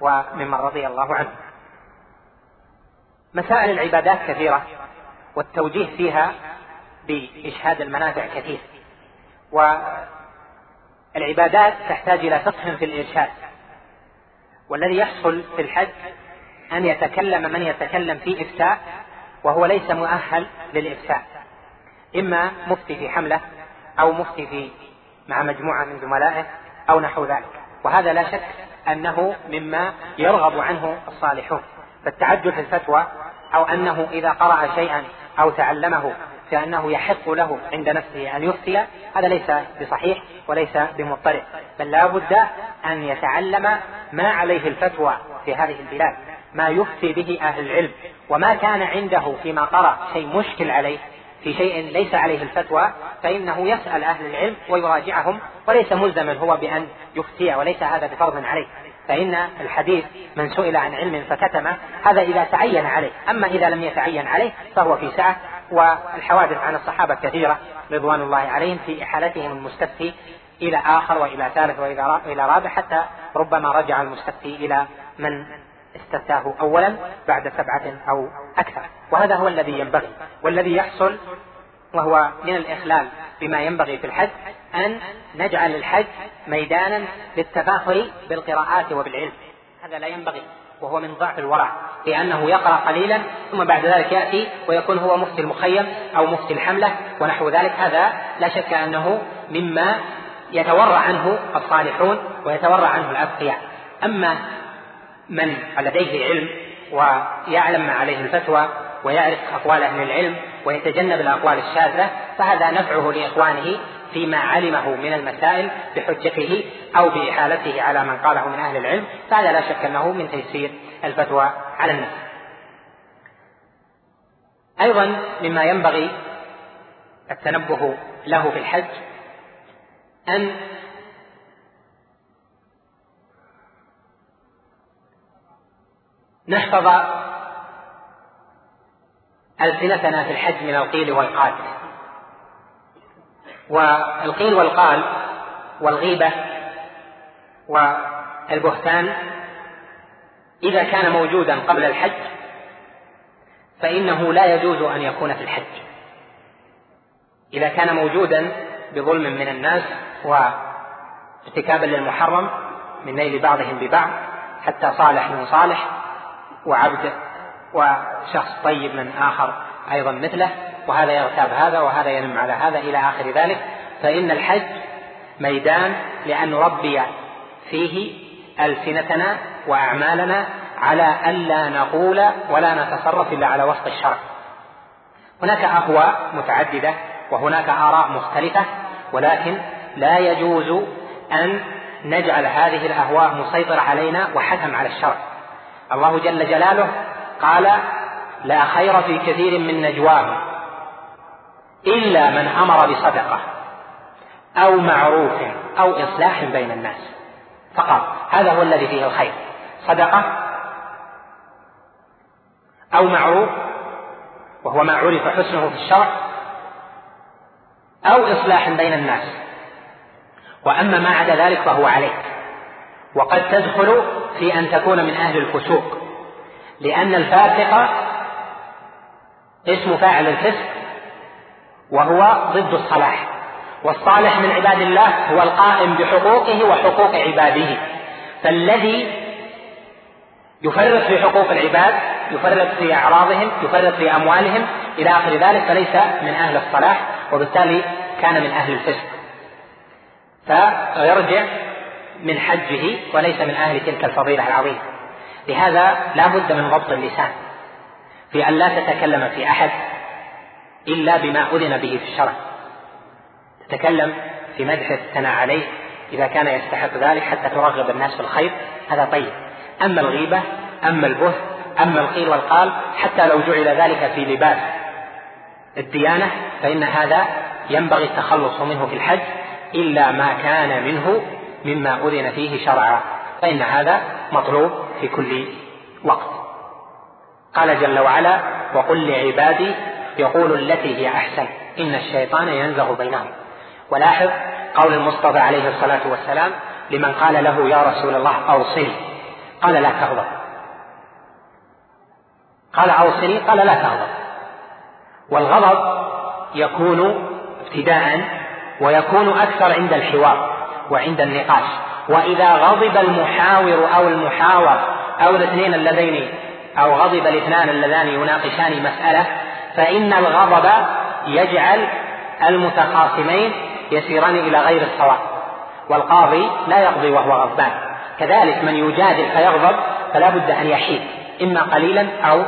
وممن رضي الله عنه. مسائل العبادات كثيرة والتوجيه فيها بإشهاد المنافع كثير والعبادات تحتاج إلى فقه في الإرشاد والذي يحصل في الحج أن يتكلم من يتكلم في إفتاء وهو ليس مؤهل للإفتاء. إما مفتي في حملة أو مفتي في مع مجموعة من زملائه أو نحو ذلك. وهذا لا شك أنه مما يرغب عنه الصالحون. فالتعجل في الفتوى أو أنه إذا قرأ شيئا أو تعلمه فأنه يحق له عند نفسه أن يفتي هذا ليس بصحيح وليس بمضطرب. بل لا بد أن يتعلم ما عليه الفتوى في هذه البلاد. ما يفتي به أهل العلم وما كان عنده فيما قرأ شيء مشكل عليه في شيء ليس عليه الفتوى فإنه يسأل أهل العلم ويراجعهم وليس ملزما هو بأن يفتي وليس هذا بفرض عليه. فإن الحديث من سئل عن علم فكتمه هذا إذا تعين عليه. أما إذا لم يتعين عليه فهو في سعة والحوادث عن الصحابة كثيرة رضوان الله عليهم في إحالتهم المستفتي إلى آخر وإلى ثالث وإلى رابع حتى ربما رجع المستفتي إلى من استفتاه أولا بعد سبعة أو أكثر. وهذا هو الذي ينبغي. والذي يحصل وهو من الإخلال بما ينبغي في الحج أن نجعل الحج ميدانا للتفاخر بالقراءات وبالعلم. هذا لا ينبغي وهو من ضعف الورع لأنه يقرأ قليلا ثم بعد ذلك يأتي ويكون هو مفتي المخيم أو مفتي الحملة ونحو ذلك. هذا لا شك أنه مما يتورع عنه الصالحون ويتورع عنه الأتقياء أما من لديه علم ويعلم ما عليه الفتوى ويعرف أقوال أهل العلم ويتجنب الأقوال الشاذة فهذا نفعه لإخوانه فيما علمه من المسائل بحجته أو بإحالته على من قاله من أهل العلم فهذا لا شك أنه من تيسير الفتوى على الناس. أيضا مما ينبغي التنبه له في الحج أن نحفظ ألسنتنا في الحج من القيل والقال. والقيل والقال والغيبة والبهتان إذا كان موجودا قبل الحج فإنه لا يجوز أن يكون في الحج. إذا كان موجودا بظلم من الناس وارتكابا للمحرم من نيل بعضهم ببعض حتى صالح من صالح وعبد وشخص طيب من آخر أيضا مثله وهذا يغتاب هذا وهذا ينم على هذا إلى آخر ذلك. فإن الحج ميدان لأن نربي فيه ألسنتنا وأعمالنا على ألا نقول ولا نتصرف إلا على وفق الشرع. هناك أهواء متعددة وهناك آراء مختلفة ولكن لا يجوز أن نجعل هذه الأهواء مسيطرة علينا وحكم على الشرع. الله جل جلاله قال لا خير في كثير من نجواهم إلا من أمر بصدقة أو معروف أو إصلاح بين الناس فقط. هذا هو الذي فيه الخير. صدقة أو معروف وهو ما عرف حسنه في الشرع أو إصلاح بين الناس. وأما ما عدا ذلك فهو عليك. وقد تدخل في أن تكون من أهل الفسوق. لأن الفاسق اسم فاعل الفسق وهو ضد الصلاح. والصالح من عباد الله هو القائم بحقوقه وحقوق عباده. فالذي يفرط في حقوق العباد يفرط في أعراضهم يفرط في أموالهم إلى آخر ذلك فليس من أهل الصلاح وبالتالي كان من أهل الفسق. فيرجع من حجه وليس من أهل تلك الفضيلة العظيمة. لهذا لا بد من ضبط اللسان في أن لا تتكلم في أحد إلا بما أذن به في الشرع. تتكلم في مدحه الثناء عليه إذا كان يستحق ذلك حتى ترغب الناس في الخير. هذا طيب. أما الغيبة أما البه أما القيل والقال حتى لو جعل ذلك في لباس الديانة فإن هذا ينبغي التخلص منه في الحج إلا ما كان منه مما أذن فيه شرعا فإن هذا مطلوب في كل وقت. قال جل وعلا وقل لعبادي يقول التي هي أحسن إن الشيطان ينزغ بينهم. ولاحظ قول المصطفى عليه الصلاة والسلام لمن قال له يا رسول الله أوصني. قال لا تغضب قال أوصني. قال لا تغضب والغضب يكون ابتداء ويكون أكثر عند الحوار. وعند النقاش. وإذا غضب المحاور أو المحاور أو الاثنين اللذين أو غضب الاثنان اللذان يناقشان مسألة فإن الغضب يجعل المتخاصمين يسيران إلى غير الصواب والقاضي لا يقضي وهو غضبان. كذلك من يجادل فيغضب فلا بد أن يحيد إما قليلا أو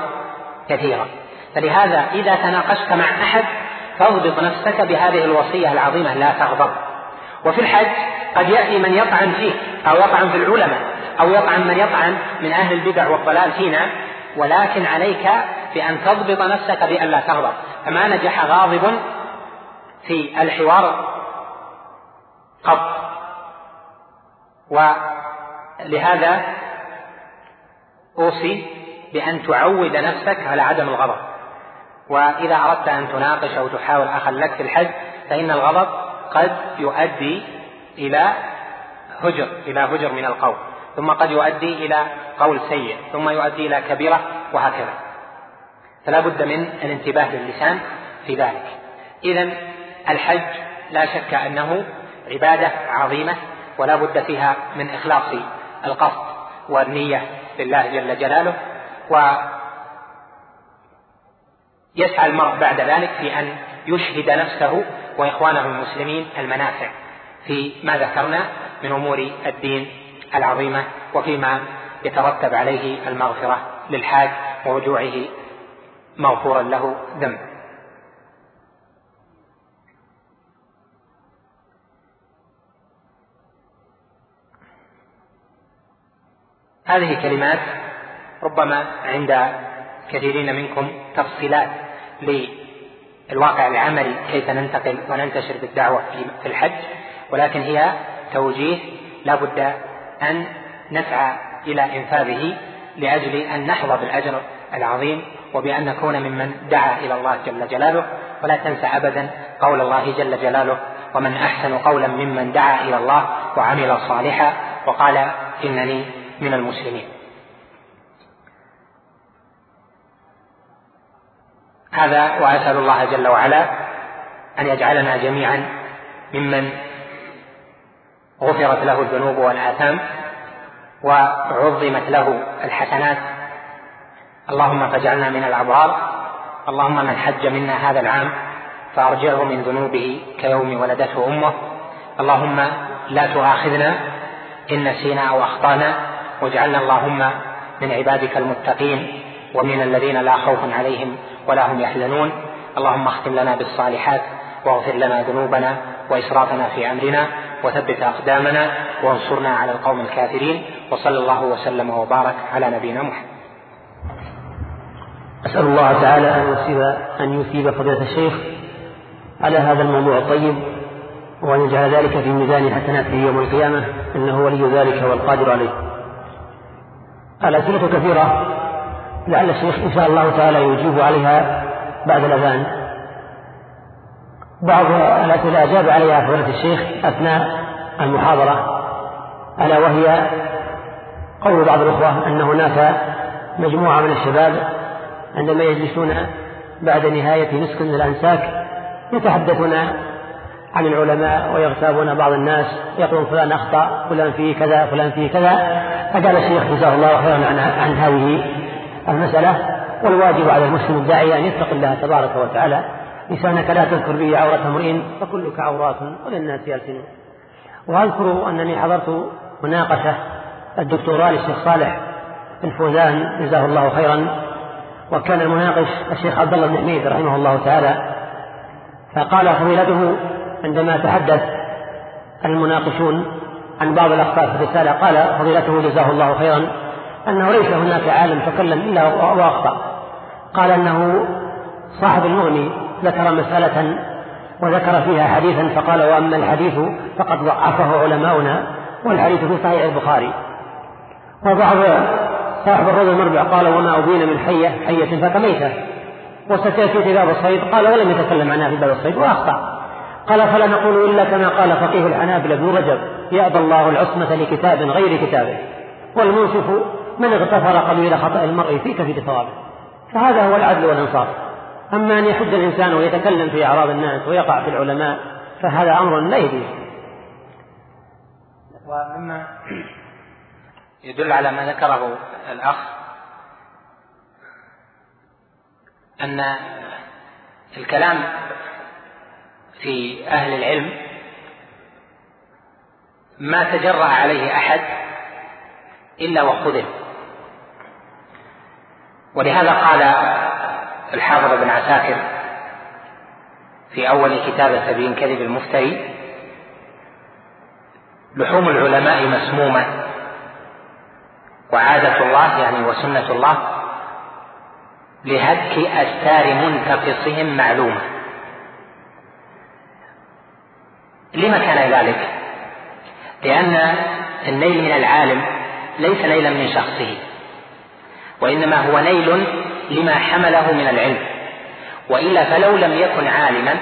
كثيرا. فلهذا إذا تناقشت مع أحد فاضبط نفسك بهذه الوصية العظيمة لا تغضب. وفي الحج قد يأتي من يطعن فيه أو يطعن في العلماء أو يطعن من يطعن من أهل البدع والضلال فينا. ولكن عليك بأن تضبط نفسك بأن لا تغضب. فما نجح غاضب في الحوار قط. ولهذا أوصي بأن تعود نفسك على عدم الغضب. وإذا أردت أن تناقش أو تحاول أخا لك في الحج فإن الغضب قد يؤدي إلى هجر إلى هجر من القول ثم قد يؤدي إلى قول سيء ثم يؤدي إلى كبيرة وهكذا. فلا بد من الانتباه للسان في ذلك. إذا الحج لا شك أنه عبادة عظيمة ولا بد فيها من إخلاص القصد والنية لله جل جلاله. و يسعى المرء بعد ذلك في أن يشهد نفسه وإخوانهم المسلمين المنافع في ما ذكرنا من أمور الدين العظيمة وفيما يترتب عليه المغفرة للحاج ورجوعه مغفورا له ذنب. هذه كلمات ربما عند كثيرين منكم تفصيلات الواقع العملي كيف ننتقل وننتشر بالدعوة في الحج ولكن هي توجيه لا بد أن نسعى إلى إنفاذه لأجل أن نحظى بالأجر العظيم وبأن نكون ممن دعا إلى الله جل جلاله. ولا تنسى أبدا قول الله جل جلاله ومن أحسن قولا ممن دعا إلى الله وعمل صالحا وقال إنني من المسلمين. هذا وأسأل الله جل وعلا أن يجعلنا جميعا ممن غفرت له الذنوب والآثام وعظمت له الحسنات. اللهم فاجعلنا من الأبرار. اللهم من حج منا هذا العام فأرجعه من ذنوبه كيوم ولدته أمه. اللهم لا تؤاخذنا إن نسينا أو أخطأنا. واجعلنا اللهم من عبادك المتقين. ومن الذين لا خوف عليهم ولا هم يحزنون. اللهم اختم لنا بالصالحات واغفر لنا ذنوبنا وإسرافنا في أمرنا وثبت أقدامنا وانصرنا على القوم الكافرين. وصلى الله وسلم وبارك على نبينا محمد. أسأل الله تعالى أن يثيب أن يثيب فضيلة الشيخ على هذا الموضوع الطيب وأن يجعل ذلك في ميزان حسناته يوم القيامة إنه ولي ذلك والقادر عليه. الأسئلة كثيرة. لعل الشيخ إن شاء الله تعالى يجيب عليها بعد الأذان. بعض الأسئلة أجاب عليها فضيلة الشيخ أثناء المحاضرة ألا وهي قول بعض الأخوة أن هناك مجموعة من الشباب عندما يجلسون بعد نهاية مسك من الأنساك يتحدثون عن العلماء ويغتابون بعض الناس يقولون فلان أخطأ فلان فيه كذا فلان فيه كذا فقال الشيخ جزاه الله خيرا عن, عن هذه المسألة والواجب على المسلم الداعي أن يتقي الله تبارك وتعالى. لسانك لا تذكر به عورة امرئ فكلك عورات وللناس يلسنون وأذكر أنني حضرت مناقشة الدكتوراه للشيخ صالح الفوزان جزاه الله خيرا. وكان المناقش الشيخ عبد الله بن حميد رحمه الله تعالى. فقال فضيلته عندما تحدث المناقشون عن بعض الأخطاء في الرسالة قال فضيلته جزاه الله خيرا. أنه ليس هناك عالم تكلم إلا وأخطأ. قال أنه صاحب المغني ذكر مسألة وذكر فيها حديثا فقال وأما الحديث فقد ضعفه علماؤنا والحديث في صحيح البخاري. وبعض صاحب الرجل المربع قال وما أبين من حية حية فكميتة وستأتي في باب الصيد؟ قال ولم يتكلم عنها في باب الصيد وأخطأ. قال فلا نقول إلا كما قال فقيه الحنابلة ابن رجب يأبى الله العصمة لكتاب غير كتابه. والمنصف من اغتفر قليل خطأ المرء في كثير ثوابه. فهذا هو العدل والإنصاف. أما أن يحد الإنسان ويتكلم في أعراض الناس ويقع في العلماء فهذا أمر لا يجوز. ومما يدل على ما ذكره الأخ أن الكلام في أهل العلم ما تجرأ عليه أحد إلا وخذل. ولهذا قال الحافظ بن عساكر في أول كتاب تبيين كذب المفتري لحوم العلماء مسمومة وعادة الله يعني وسنة الله لهتك أستار منتقصهم معلومة. لما كان ذلك؟ لأن النيل من العالم ليس نيلا من شخصه. وإنما هو نيل لما حمله من العلم. وإلا فلو لم يكن عالما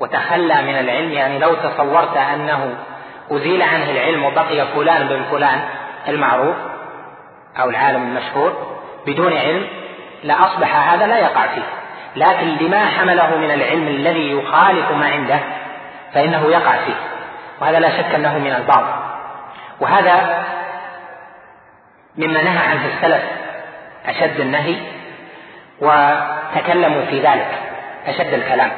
وتخلى من العلم يعني لو تصورت أنه أزيل عنه العلم وبقي فلان بن فلان المعروف أو العالم المشهور بدون علم لأصبح هذا لا يقع فيه. لكن لما حمله من العلم الذي يخالف ما عنده فإنه يقع فيه. وهذا لا شك أنه من البعض وهذا مما نهى عنه السلف أشد النهي وتكلموا في ذلك أشد الكلام.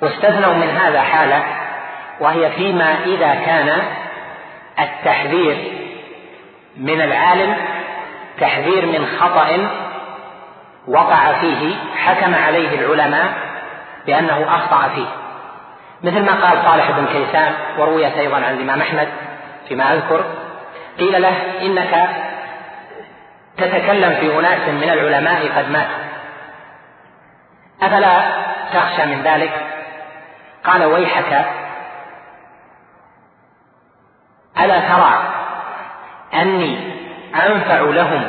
واستثنوا من هذا حالة وهي فيما إذا كان التحذير من العالم تحذير من خطأ وقع فيه حكم عليه العلماء بأنه أخطأ فيه. مثل ما قال صالح بن كيسان ورويت أيضا عن الإمام أحمد فيما أذكر قيل له إنك تتكلم في أناس من العلماء قد ماتوا أفلا تخشى من ذلك؟ قال ويحك. ألا ترى أني أنفع لهم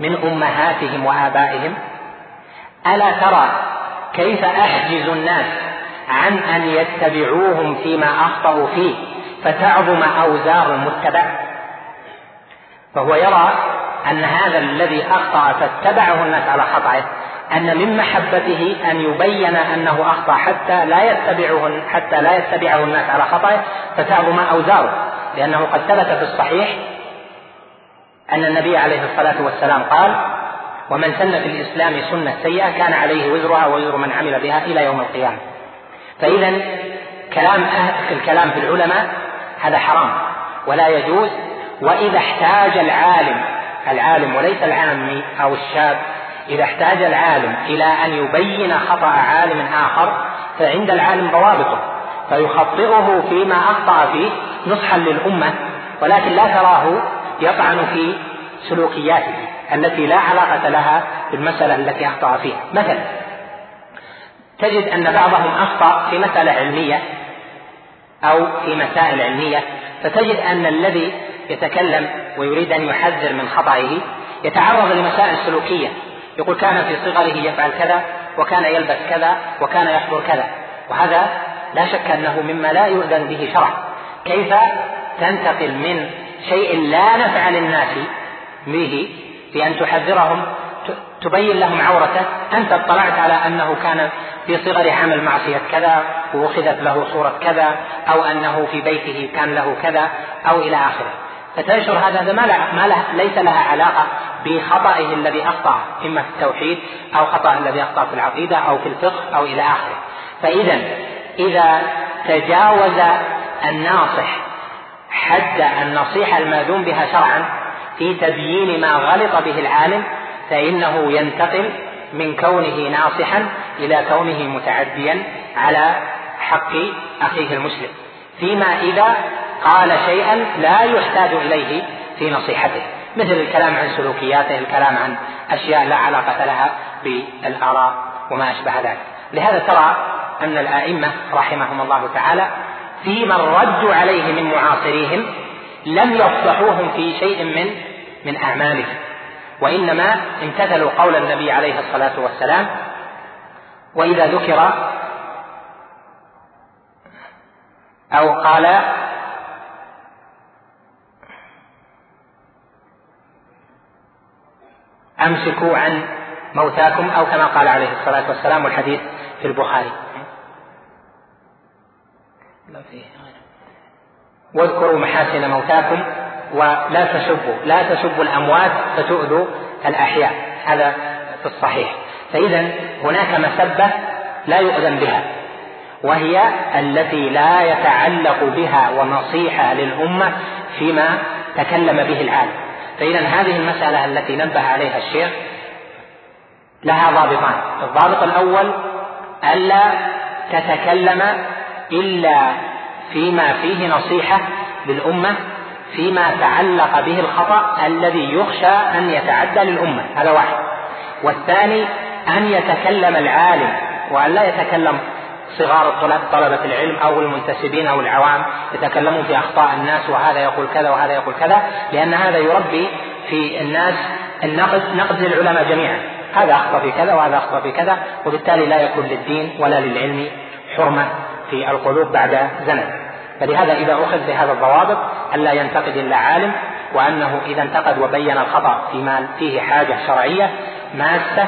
من أمهاتهم وآبائهم؟ ألا ترى كيف أحجز الناس عن أن يتبعوهم فيما أخطأوا فيه فتعظم أوزار المتبع فهو يرى أن هذا الذي أخطأ فاتبعه الناس على خطأه أن من محبته أن يبين أنه أخطأ حتى لا يتبعه حتى لا يتبعه الناس على خطأه فتعظم أوزاره لأنه قد ثبت في الصحيح أن النبي عليه الصلاة والسلام قال ومن سن في الإسلام سنة سيئة كان عليه وزرها ووزر من عمل بها إلى يوم القيامة. فإذا كلام الكلام في العلماء هذا حرام ولا يجوز وإذا احتاج العالم العالم وليس العامي أو الشاب إذا احتاج العالم إلى أن يبين خطأ عالم آخر فعند العالم ضوابطه فيخطئه فيما أخطأ فيه نصحا للأمة ولكن لا تراه يطعن في سلوكياته التي لا علاقة لها بالمسألة التي أخطأ فيها. مثلا تجد أن بعضهم أخطأ في مسألة علمية أو في مسائل علمية فتجد أن الذي يتكلم ويريد أن يحذر من خطئه يتعرض لمسائل سلوكية. يقول كان في صغره يفعل كذا وكان يلبس كذا وكان يحضر كذا. وهذا لا شك أنه مما لا يؤذن به شرع كيف تنتقل من شيء لا نفع للناس به في أن تحذرهم تبين لهم عورته أنت اطلعت على أنه كان في صغر عمل معصية كذا وأخذت له صورة كذا أو أنه في بيته كان له كذا أو إلى آخره. فتنشر هذا ما, له ما له ليس لها علاقة بخطئه الذي أخطأ إما في التوحيد أو خطأ الذي أخطأ في العقيدة أو في الفقه أو إلى آخره. فإذا إذا تجاوز الناصح حد النصيحة المأذون بها شرعا في تبيين ما غلط به العالم فإنه ينتقل من كونه ناصحا إلى كونه متعديا على حق أخيه المسلم. فيما إذا قال شيئا لا يحتاج إليه في نصيحته. مثل الكلام عن سلوكياته الكلام عن أشياء لا علاقة لها بالآراء وما أشبه ذلك. لهذا ترى أن الآئمة رحمهم الله تعالى في من ردوا عليه من معاصريهم لم يفضحوهم في شيء من من أعمالهم. وإنما امتثلوا قول النبي عليه الصلاة والسلام وإذا ذكر أو قال أمسكوا عن موتاكم أو كما قال عليه الصلاة والسلام والحديث في البخاري. واذكروا محاسن موتاكم ولا تسبوا لا تسبوا الأموات فتؤذوا الأحياء. هذا في الصحيح. فإذا هناك مسبة لا يؤذن بها. وهي التي لا يتعلق بها ونصيحة للأمة فيما تكلم به العالم فإذا هذه المسألة التي نبه عليها الشيخ لها ضابطان. الضابط الأول ألا تتكلم إلا فيما فيه نصيحة للأمة فيما تعلق به الخطأ الذي يخشى أن يتعدى للأمة. هذا واحد. والثاني أن يتكلم العالم وأن لا يتكلم صغار طلبة العلم أو المنتسبين أو العوام يتكلمون في أخطاء الناس وهذا يقول كذا وهذا يقول كذا لأن هذا يربي في الناس النقد نقد للعلماء جميعا. هذا أخطأ في كذا وهذا أخطأ في كذا وبالتالي لا يكون للدين ولا للعلم حرمة في القلوب بعد زمن. فلهذا إذا أخذ بهذا الضوابط ألا ينتقد إلا عالم وأنه إذا انتقد وبين الخطأ فيما فيه حاجة شرعية ماسة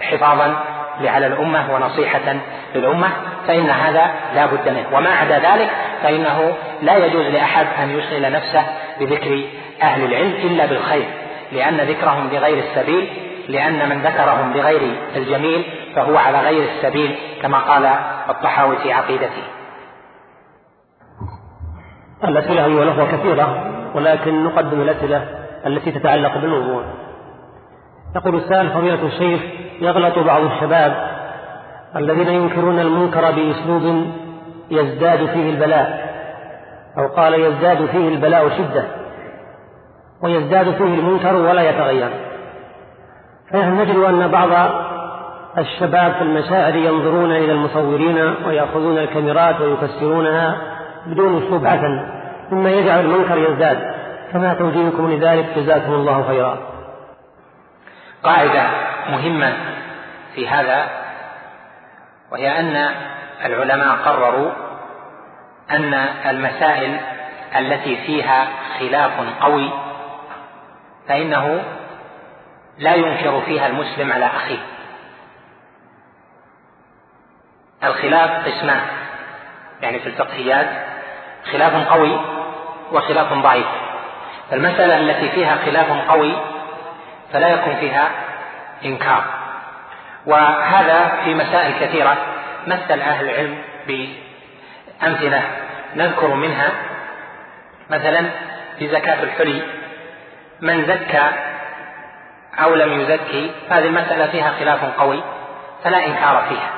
حفاظا على الأمة ونصيحة للأمة فإن هذا لا بد منه. وما عدا ذلك فإنه لا يجوز لأحد أن يشغل نفسه بذكر أهل العلم إلا بالخير لأن ذكرهم بغير السبيل لأن من ذكرهم بغير الجميل فهو على غير السبيل كما قال الطحاوي في عقيدته. الأسئلة أيها الأخوة كثيرة ولكن نقدم الأسئلة التي تتعلق بالموضوع. يقول السائل فضيلة الشيخ يغلط بعض الشباب الذين ينكرون المنكر بأسلوب يزداد فيه البلاء أو قال يزداد فيه البلاء شدة ويزداد فيه المنكر ولا يتغير. فنحن نجد أن بعض الشباب في المشاعر ينظرون إلى المصورين ويأخذون الكاميرات ويفسرونها بدون أسلوب حسن مما يجعل المنكر يزداد. فما توجيهكم لذلك؟ جزاكم الله خيرا. قاعدة. مهمة في هذا وهي أن العلماء قرروا أن المسائل التي فيها خلاف قوي فإنه لا ينكر فيها المسلم على أخيه. الخلاف قسمان يعني في الفقهيات خلاف قوي وخلاف ضعيف. المسألة التي فيها خلاف قوي فلا يكون فيها إنكار. وهذا في مسائل كثيرة مثل أهل العلم بأمثلة نذكر منها. مثلا في زكاة الحلي من زكى أو لم يزكي هذه المسألة فيها خلاف قوي فلا إنكار فيها.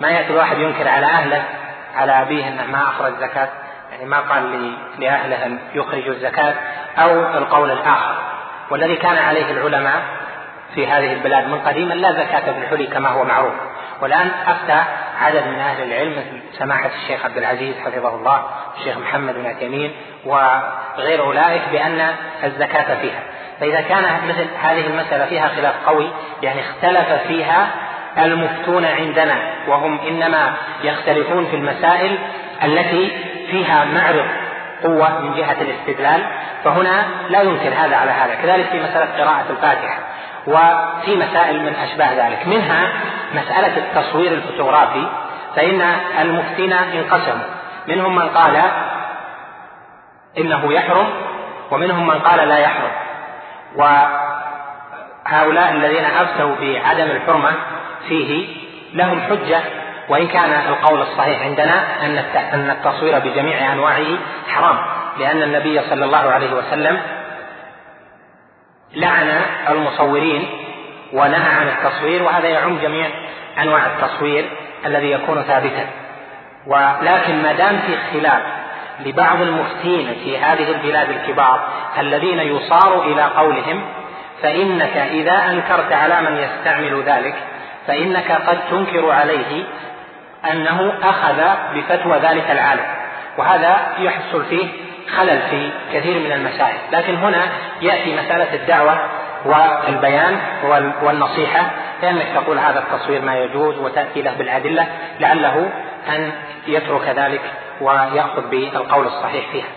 ما يأتي الواحد ينكر على أهله على أبيه أنه ما أخرج زكاة يعني ما قال لأهله أن يخرجوا الزكاة أو القول الآخر. والذي كان عليه العلماء في هذه البلاد من قديما لا زكاة في الحلي كما هو معروف. والآن أفتى عدد من أهل العلم مثل سماحة الشيخ عبد العزيز حفظه الله الشيخ محمد بن عثيمين وغير أولئك بأن الزكاة فيها. فإذا كان مثل هذه المسألة فيها خلاف قوي يعني اختلف فيها المفتون عندنا وهم إنما يختلفون في المسائل التي فيها معرض قوة من جهة الاستدلال فهنا لا ينكر هذا على هذا. كذلك في مسألة قراءة الفاتحة. وفي مسائل من أشباه ذلك. منها مسألة التصوير الفوتوغرافي فإن المفتين انقسموا. منهم من قال إنه يحرم ومنهم من قال لا يحرم. وهؤلاء الذين أفتوا بعدم الحرمة فيه لهم حجة وإن كان القول الصحيح عندنا أن التصوير بجميع أنواعه حرام لأن النبي صلى الله عليه وسلم لعن المصورين ونهى عن التصوير وهذا يعم جميع أنواع التصوير الذي يكون ثابتا. ولكن ما دام في خلاف لبعض المفتين في هذه البلاد الكبار الذين يصار إلى قولهم فإنك إذا أنكرت على من يستعمل ذلك فإنك قد تنكر عليه أنه أخذ بفتوى ذلك العالم. وهذا يحصل فيه خلل في كثير من المسائل. لكن هنا يأتي مسألة الدعوة والبيان والنصيحة. لأنك تقول هذا التصوير ما يجوز وتأتي له بالأدلة لعله أن يترك ذلك ويأخذ بالقول الصحيح فيها.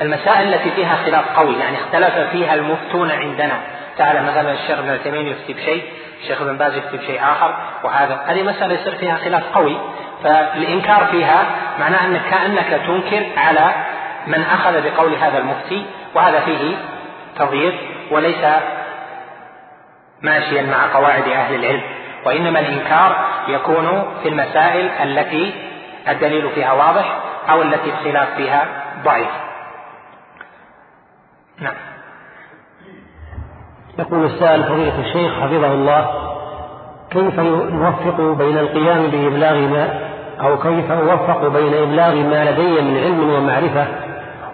المسائل التي فيها خلاف قوي يعني اختلف فيها المفتون عندنا. تعالى مثلا الشيخ ابن عثيمين يفتي بشيء الشيخ ابن باز يفتي بشيء آخر وهذا. هذه مسألة يصير فيها خلاف قوي. فالإنكار فيها معناه أنك كأنك تنكر على من أخذ بقول هذا المفتي وهذا فيه تضييق وليس ماشيا مع قواعد أهل العلم. وإنما الإنكار يكون في المسائل التي الدليل فيها واضح أو التي الخلاف فيها ضعيف. نعم. يقول السائل فضيلة الشيخ حفظه الله كيف نوفق بين القيام بإبلاغ ما أو كيف أوفق بين إبلاغ ما لدي من علم ومعرفة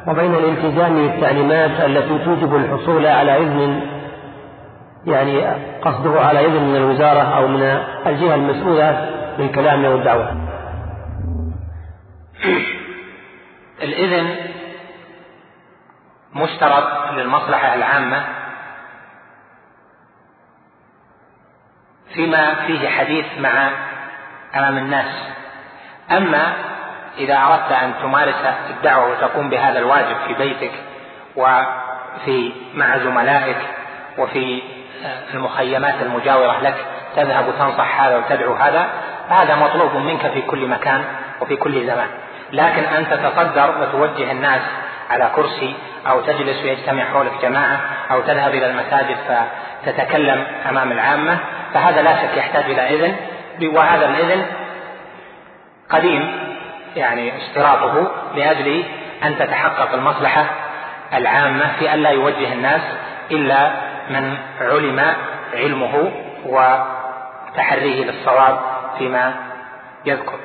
وبين الالتزام بالتعليمات التي توجب الحصول على إذن يعني قصده على إذن من الوزارة أو من الجهة المسؤولة للكلام والدعوة. الإذن مشترط للمصلحة العامة فيما فيه حديث مع أمام الناس. أما إذا أردت أن تمارس الدعوة وتقوم بهذا الواجب في بيتك وفي مع زملائك وفي المخيمات المجاورة لك تذهب وتنصح هذا وتدعو هذا فهذا مطلوب منك في كل مكان وفي كل زمان. لكن أن تتصدر وتوجه الناس على كرسي أو تجلس ويجتمع حولك جماعة أو تذهب إلى المساجد فتتكلم أمام العامة فهذا لا شك يحتاج إلى إذن وهذا الإذن قديم. يعني اشتراطه لأجل أن تتحقق المصلحة العامة في أن لا يوجه الناس إلا من علم علمه وتحريه للصواب فيما يذكر.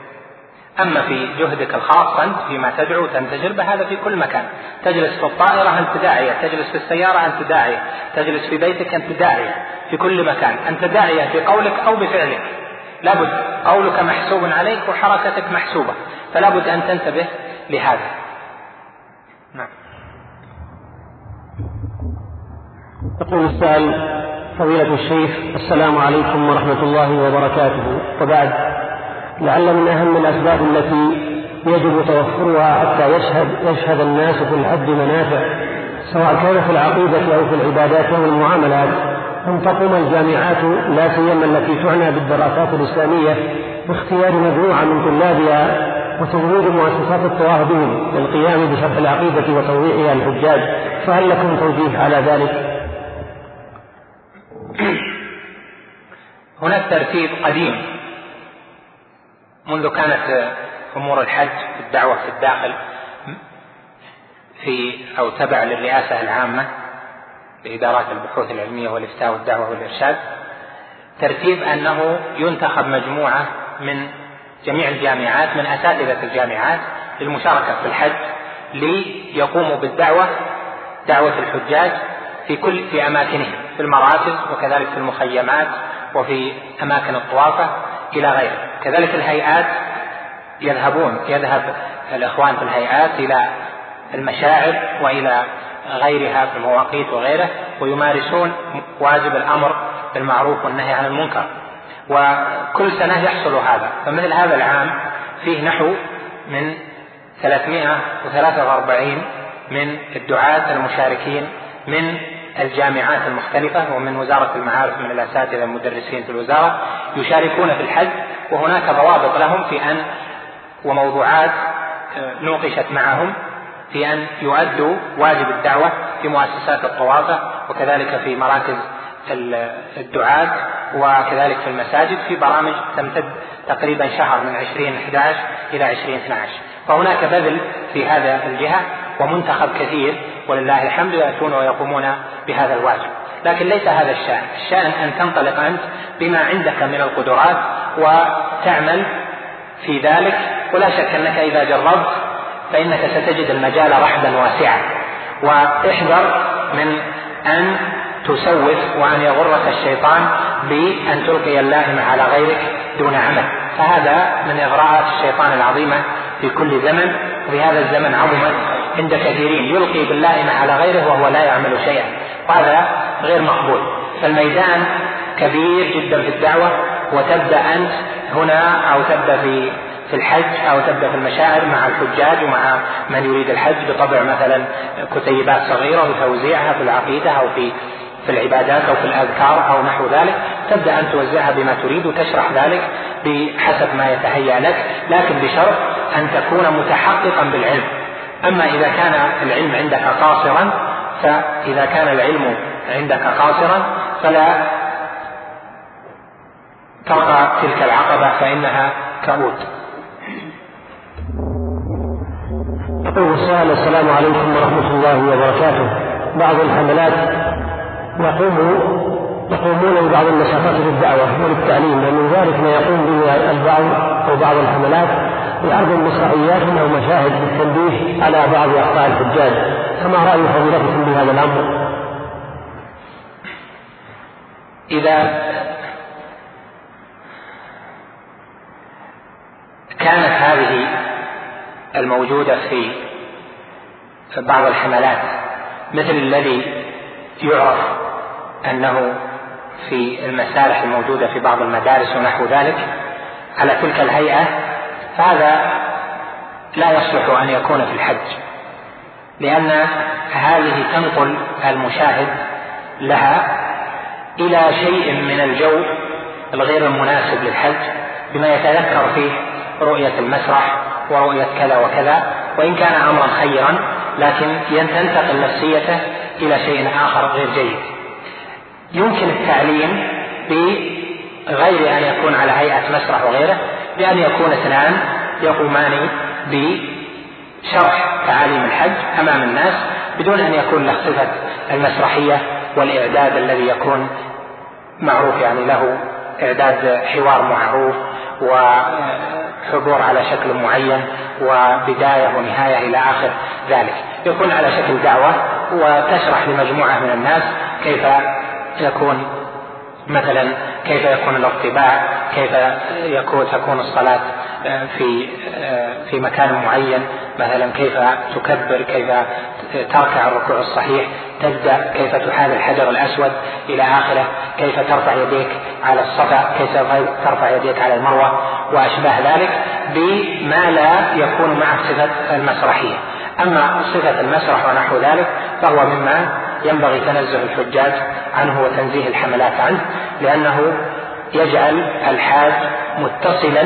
أما في جهدك الخاص أنت فيما تدعو تنتشر بهذا في كل مكان. تجلس في الطائرة أنت داعية تجلس في السيارة أنت داعية تجلس في بيتك أنت داعية في كل مكان. أنت داعية في قولك أو بفعلك. لابد قولك محسوب عليك وحركتك محسوبة فلا بد أن تنتبه لهذا. نعم. يقول السائل فضيلة الشيخ السلام عليكم ورحمة الله وبركاته. وبعد لعل من أهم الأسباب التي يجب توفرها حتى يشهد يشهد الناس في الحج منافع سواء كان في العقيدة أو في العبادات أو المعاملات. أن تقوم الجامعات لا سيما التي تعنى بالدراسات الإسلامية واختيار مجموعة من طلابها وتزويد مؤسسات بهم للقيام بشرح العقيدة وتوضيحها للحجاج فهل لكم توجيه على ذلك؟ هناك ترتيب قديم منذ كانت أمور الحج في الدعوة في الداخل في أو تبع للرئاسة العامة لادارات البحوث العلمية والإفتاء والدعوة والإرشاد ترتيب أنه ينتخب مجموعة من جميع الجامعات من أساتذة الجامعات للمشاركة في الحج ليقوموا بالدعوة دعوة الحجاج في كل في أماكنهم في المراكز وكذلك في المخيمات وفي أماكن الطوافة إلى غيره كذلك الهيئات يذهبون يذهب الإخوان في الهيئات إلى المشاعر وإلى غيرها في المواقيت وغيره ويمارسون واجب الأمر بالمعروف والنهي عن المنكر. وكل سنة يحصل هذا. فمثل هذا العام فيه نحو من 343 من الدعاة المشاركين من الجامعات المختلفة ومن وزارة المعارف من الأساتذة المدرسين في الوزارة يشاركون في الحج وهناك ضوابط لهم في أن وموضوعات آه، نوقشت معهم. في أن يؤدوا واجب الدعوة في مؤسسات الطوافة وكذلك في مراكز الدعاة وكذلك في المساجد في برامج تمتد تقريبا شهر من 2011 إلى 2012 فهناك بذل في هذا الجهة ومنتخب كثير ولله الحمد يأتون ويقومون بهذا الواجب. لكن ليس هذا الشأن. الشأن أن تنطلق أنت بما عندك من القدرات وتعمل في ذلك. ولا شك أنك إذا جربت فإنك ستجد المجال رحبا واسعا. واحذر من أن تسوف وأن يغرك الشيطان بأن تلقي اللائم على غيرك دون عمل. فهذا من إغراءات الشيطان العظيمة في كل زمن. وفي هذا الزمن عظمت عند كثيرين. يلقي باللائم على غيره وهو لا يعمل شيئا. وهذا غير مقبول. فالميدان كبير جدا في الدعوة. وتبدأ أنت هنا أو تبدأ في في الحج أو تبدأ في المشاعر مع الحجاج ومع من يريد الحج بطبع مثلا كتيبات صغيرة وتوزيعها في العقيدة أو في في العبادات أو في الأذكار أو نحو ذلك. تبدأ أن توزعها بما تريد وتشرح ذلك بحسب ما يتهيأ لك لكن بشرط أن تكون متحققا بالعلم. أما إذا كان العلم عندك قاصرا فإذا كان العلم عندك قاصرا فلا ترقى تلك العقبة فإنها كؤود يقول السؤال السلام عليكم ورحمة الله وبركاته بعض الحملات يقوم يقومون ببعض النشاطات للدعوة وللتعليم ومن ذلك ما يقوم به البعض أو بعض الحملات بعرض مسرحيات أو مشاهد للتنبيه على بعض أخطاء الحجاج فما رأي فضيلتكم بهذا الأمر؟ إذا كانت هذه الموجودة في بعض الحملات مثل الذي يعرف أنه في المسارح الموجودة في بعض المدارس ونحو ذلك على تلك الهيئة فهذا لا يصلح أن يكون في الحج لأن هذه تنقل المشاهد لها إلى شيء من الجو الغير المناسب للحج بما يتذكر فيه رؤية المسرح ورؤية كذا وكذا وإن كان أمرا خيرا لكن تنتقل نفسيته إلى شيء آخر غير جيد. يمكن التعليم بغير أن يكون على هيئة مسرح وغيره بأن يكون اثنان يقومان بشرح تعاليم الحج أمام الناس بدون أن يكون له صفة المسرحية والإعداد الذي يكون معروف يعني له إعداد حوار معروف وحضور على شكل معين وبداية ونهاية إلى آخر ذلك. يكون على شكل دعوة وتشرح لمجموعة من الناس كيف يكون مثلا كيف يكون الارتباع كيف يكون تكون الصلاة آه، في آه، في مكان معين مثلا كيف تكبر كيف تركع الركوع الصحيح تبدأ كيف تحال الحجر الأسود إلى آخره كيف ترفع يديك على الصفا كيف ترفع يديك على المروة واشباه ذلك بما لا يكون مع صفة المسرحية. أما صفة المسرح ونحو ذلك فهو مما ينبغي تنزه الحجاج عنه وتنزيه الحملات عنه لأنه يجعل الحاج متصلا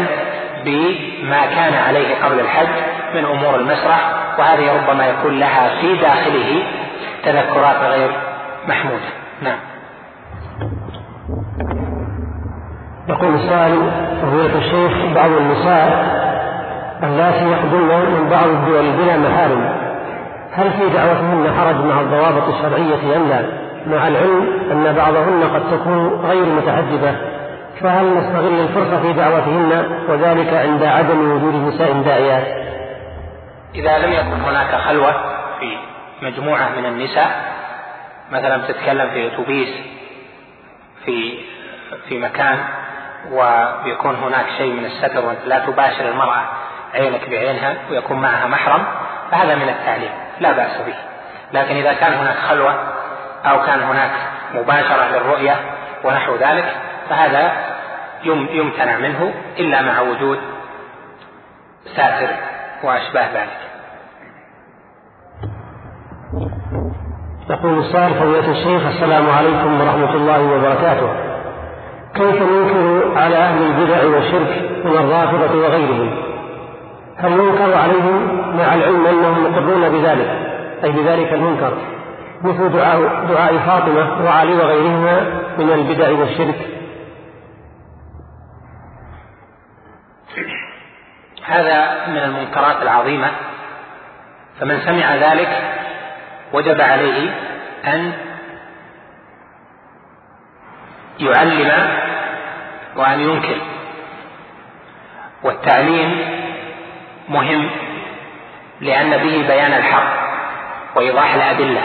بما كان عليه قبل الحج من أمور المسرح وهذه ربما يكون لها في داخله تذكرات غير محمودة نعم يقول السائل فضيلة الشيخ بعض النساء اللاتي يقدمن من بعض الدول بلا محارم هل في دعوتهن حرج مع الضوابط الشرعية أم لا؟ مع العلم أن بعضهن قد تكون غير متحجبة فهل نستغل الفرصة في دعوتهن وذلك عند عدم وجود نساء داعيات؟ إذا لم يكن هناك خلوة في مجموعة من النساء مثلا تتكلم في أتوبيس في في مكان ويكون هناك شيء من الستر وأنت لا تباشر المرأة عينك بعينها ويكون معها محرم فهذا من التعليم لا بأس به. لكن إذا كان هناك خلوة أو كان هناك مباشرة للرؤية ونحو ذلك فهذا يمتنع منه إلا مع وجود ساتر وأشباه ذلك يقول السائل فضيلة الشيخ السلام عليكم ورحمة الله وبركاته. كيف ننكر على أهل البدع والشرك من الرافضة وغيرهم؟ هل ينكر عليهم مع العلم أنهم مقرون بذلك؟ أي بذلك المنكر؟ مثل دعاء, دعاء فاطمة وعلي وغيرهما من البدع والشرك. هذا من المنكرات العظيمة. فمن سمع ذلك وجب عليه أن يعلم وأن ينكر. والتعليم مهم لأن به بيان الحق وإيضاح الأدلة.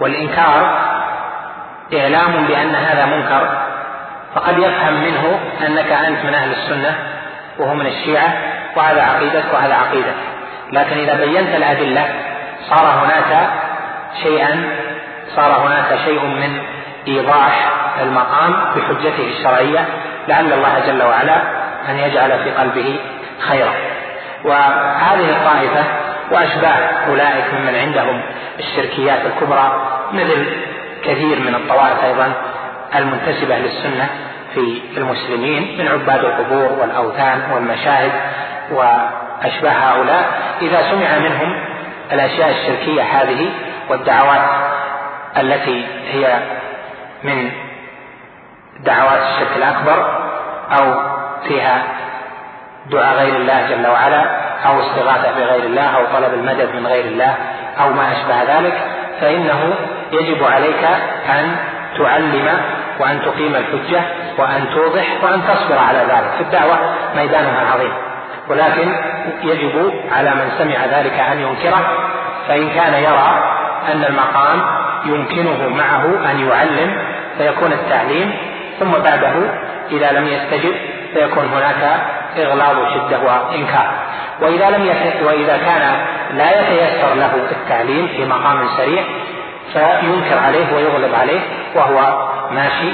والإنكار إعلام بأن هذا منكر فقد يفهم منه أنك أنت من أهل السنة وهو من الشيعة وهذا عقيدتك وهذا عقيدتك لكن إذا بينت الأدلة صار هناك شيئا صار هناك شيء من إيضاح المقام بحجته الشرعية لعل الله جل وعلا أن يجعل في قلبه خيرا. وهذه الطائفة وأشباه أولئك ممن عندهم الشركيات الكبرى مثل كثير من الطوائف أيضا المنتسبة للسنة في المسلمين من عباد القبور والأوثان والمشاهد وأشباه هؤلاء. إذا سمع منهم الأشياء الشركية هذه والدعوات التي هي من دعوات الشرك الأكبر أو فيها دعاء غير الله جل وعلا أو استغاثة بغير الله أو طلب المدد من غير الله أو ما أشبه ذلك فإنه يجب عليك أن تعلم وأن تقيم الحجة وأن توضح وأن تصبر على ذلك في الدعوة ميدانها عظيم ولكن يجب على من سمع ذلك أن ينكره فإن كان يرى أن المقام يمكنه معه أن يعلم فيكون التعليم ثم بعده إذا لم يستجب فيكون هناك إغلاظ شدة وإنكار وإذا لم. وإذا كان لا يتيسر له التعليم في مقام سريع فينكر عليه ويغلب عليه وهو ماشي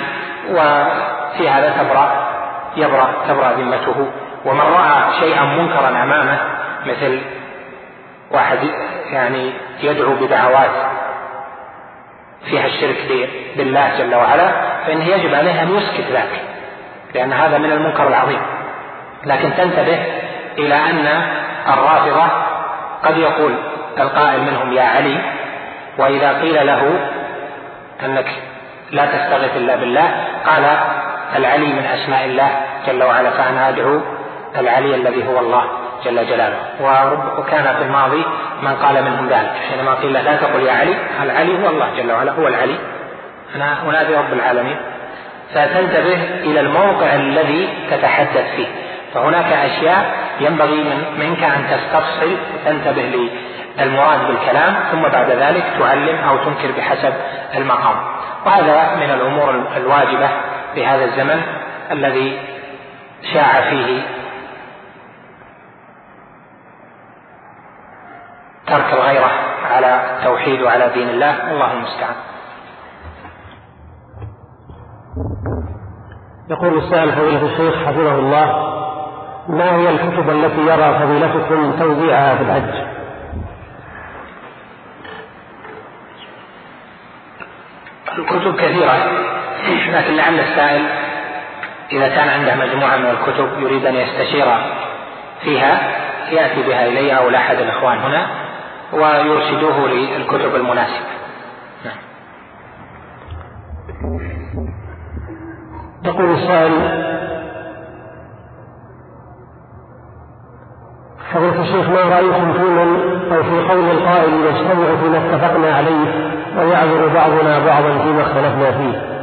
وفي هذا تبرأ يبرأ تبرأ ذمته. ومن رأى شيئا منكرا أمامه مثل واحد يعني يدعو بدعوات فيها الشرك بالله جل وعلا فإنه يجب عليه أن يسكت ذاك لأن هذا من المنكر العظيم. لكن تنتبه إلى أن الرافضة قد يقول القائل منهم يا علي وإذا قيل له أنك لا تستغيث إلا بالله قال العلي من أسماء الله جل وعلا فأنا أدعو العلي الذي هو الله جل جلاله. وكان في الماضي من قال منهم ذلك. حينما قيل لا تقل يا علي العلي هو الله جل وعلا هو العلي. أنا أنادي رب العالمين. فتنتبه إلى الموقع الذي تتحدث فيه. فهناك أشياء ينبغي من منك أن تستفصل وتنتبه للمراد بالكلام ثم بعد ذلك تعلم أو تنكر بحسب المقام. وهذا من الأمور الواجبة في هذا الزمن الذي شاع فيه ترك الغيرة على التوحيد وعلى دين الله. الله المستعان. يقول السائل فضيلة الشيخ حفظه الله ما هي الكتب التي يرى فضيلتكم توزيعها في الحج؟ الكتب كثيرة. لكن لعل السائل إذا كان عنده مجموعة من الكتب يريد أن يستشير فيها يأتي بها إلي أو لأحد الإخوان هنا ويرشدوه للكتب المناسبة نعم. يقول السائل فضيلة الشيخ ما رأيكم في من أو في قول القائل نجتمع فيما اتفقنا عليه ويعذر بعضنا بعضا فيما اختلفنا فيه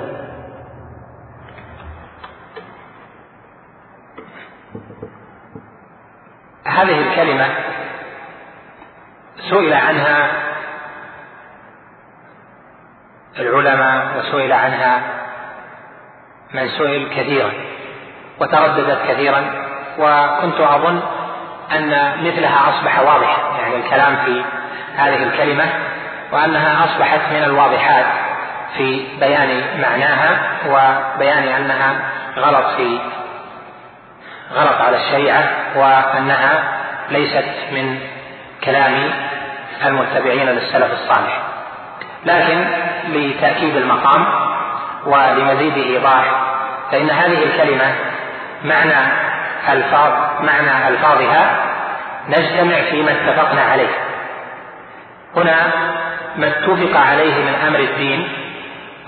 هذه الكلمة سئل عنها العلماء وسئل عنها من سئل كثيرا وترددت كثيرا وكنت أظن أن مثلها أصبح واضحا يعني الكلام في هذه الكلمة وأنها أصبحت من الواضحات في بيان معناها وبيان أنها غلط في غلط على الشريعة وأنها ليست من كلام المتبعين للسلف الصالح. لكن لتأكيد المقام ولمزيد إيضاح فإن هذه الكلمة معنى ألفاظ معنى ألفاظها نجتمع فيما اتفقنا عليه. هنا ما اتفق عليه من أمر الدين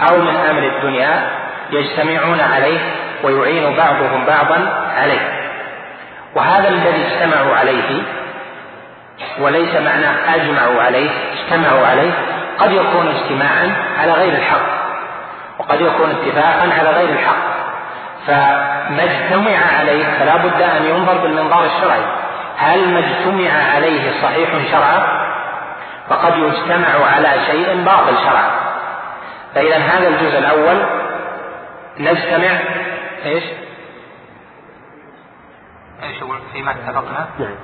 أو من أمر الدنيا يجتمعون عليه ويعين بعضهم بعضا عليه. وهذا الذي اجتمعوا عليه وليس معناه أجمعوا عليه اجتمعوا عليه قد يكون اجتماعا على غير الحق وقد يكون اتفاقا على غير الحق. فما اجتمع عليه فلا بد أن ينظر بالمنظار الشرعي. هل ما اجتمع عليه صحيح شرعا؟ فقد يجتمع على شيء باطل شرعا. فإذا هذا الجزء الأول نجتمع إيش؟ إيش يقول؟ فيما اتفقنا؟ نعم.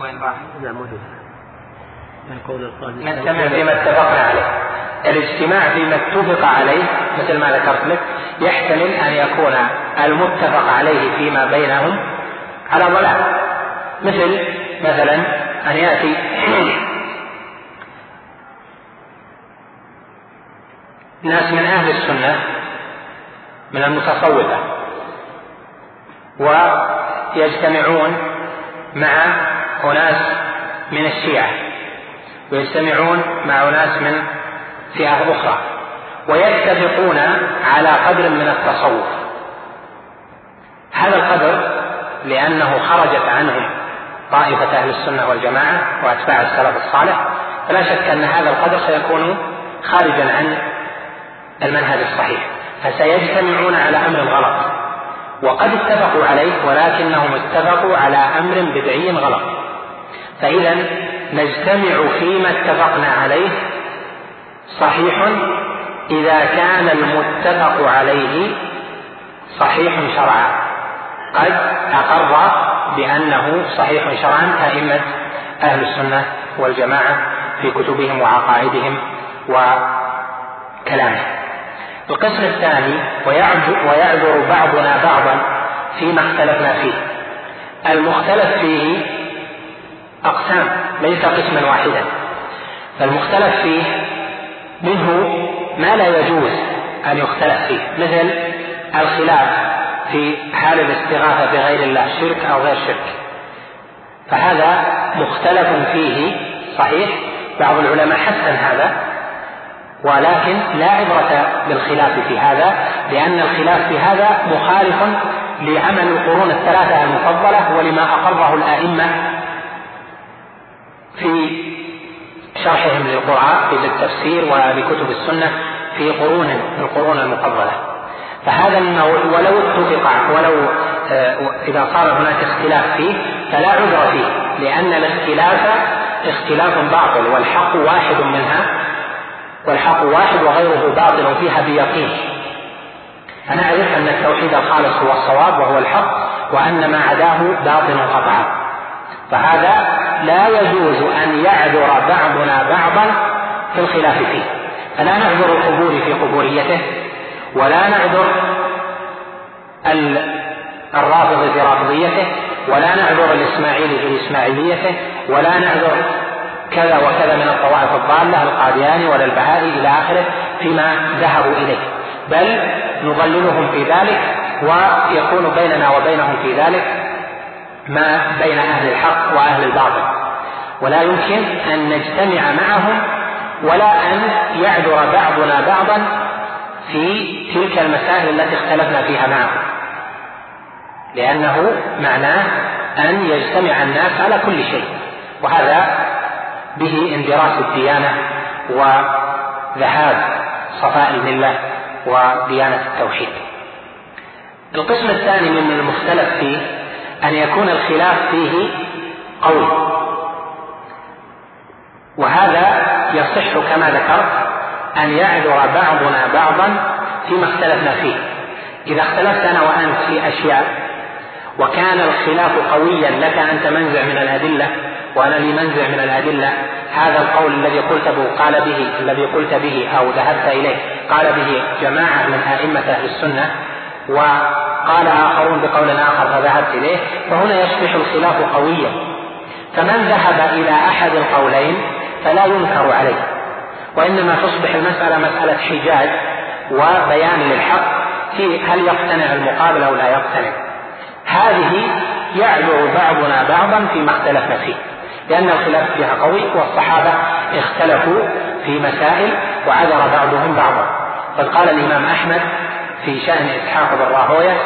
وين راح؟ لا موجود. نجتمع فيما اتفقنا عليه. الاجتماع فيما اتفق عليه مثل ما ذكرت لك يحتمل أن يكون المتفق عليه فيما بينهم على ضلال. مثل مثلا أن يأتي ناس من أهل السنة من المتصوفة ويجتمعون مع أناس من الشيعة ويجتمعون مع أناس من فئة أخرى ويتفقون على قدر من التصوف. هذا القدر لأنه خرجت عنهم طائفة أهل السنة والجماعة وأتباع السلف الصالح فلا شك أن هذا القدر سيكون خارجا عن المنهج الصحيح فسيجتمعون على أمر غلط. وقد اتفقوا عليه ولكنهم اتفقوا على أمر بدعي غلط. فإذا نجتمع فيما اتفقنا عليه صحيح إذا كان المتفق عليه صحيح شرعا. قد أقر بأنه صحيح شرعا أئمة أهل السنة والجماعة في كتبهم وعقائدهم وكلامهم. القسم الثاني ويعذر بعضنا بعضا فيما اختلفنا فيه. المختلف فيه أقسام ليس قسما واحدا. فالمختلف فيه منه ما لا يجوز أن يختلف فيه مثل الخلاف في حال الاستغاثة بغير الله شرك أو غير شرك. فهذا مختلف فيه صحيح بعض العلماء حسن هذا. ولكن لا عبرة بالخلاف في هذا لأن الخلاف في هذا مخالف لعمل القرون الثلاثة المفضلة ولما أقره الأئمة في شرحهم للقرآن في التفسير ولكتب السنة في قرون القرون المفضلة. فهذا النوع ولو اتفق ولو آه، إذا صار هناك اختلاف فيه فلا عذر فيه لأن الاختلاف اختلاف باطل والحق واحد منها والحق واحد وغيره باطل فيها بيقين. أنا أعرف أن التوحيد الخالص هو الصواب وهو الحق وأن ما عداه باطل قطعا. فهذا لا يجوز أن يعذر بعضنا بعضا في الخلاف فيه. فلا نعذر القبور في قبوريته ولا نعذر الرافض في رافضيته ولا نعذر الإسماعيلي في إسماعيليته ولا نعذر كذا وكذا من الطوائف الضالة القادياني ولا البهائي إلى آخره فيما ذهبوا إليه. بل نضللهم في ذلك ويكون بيننا وبينهم في ذلك ما بين أهل الحق وأهل الباطل. ولا يمكن أن نجتمع معهم ولا أن يعذر بعضنا بعضا في تلك المسائل التي اختلفنا فيها معهم. لأنه معناه أن يجتمع الناس على كل شيء. وهذا به اندراس الديانة وذهاب صفاء الملة وديانة التوحيد. القسم الثاني من المختلف فيه أن يكون الخلاف فيه قول وهذا يصح كما ذكرت أن يعذر بعضنا بعضا فيما اختلفنا فيه. إذا اختلفت أنا وأنت في أشياء وكان الخلاف قويا لك أنت منزع من الأدلة وأنا لي منزع من الأدلة هذا القول الذي قلت به قال به الذي قلت به أو ذهبت إليه قال به جماعة من أئمة أهل السنة وقال آخرون بقول آخر فذهبت إليه فهنا يصبح الخلاف قويا. فمن ذهب إلى أحد القولين فلا ينكر عليه وإنما تصبح المسألة مسألة حجاج وبيان للحق في هل يقتنع المقابل أو لا يقتنع. هذه يعذر بعضنا بعضا فيما اختلفنا فيه. لأن الخلاف فيها قوي والصحابة اختلفوا في مسائل وعذر بعضهم بعضا. قد قال الإمام أحمد في شأن إسحاق بن راهوية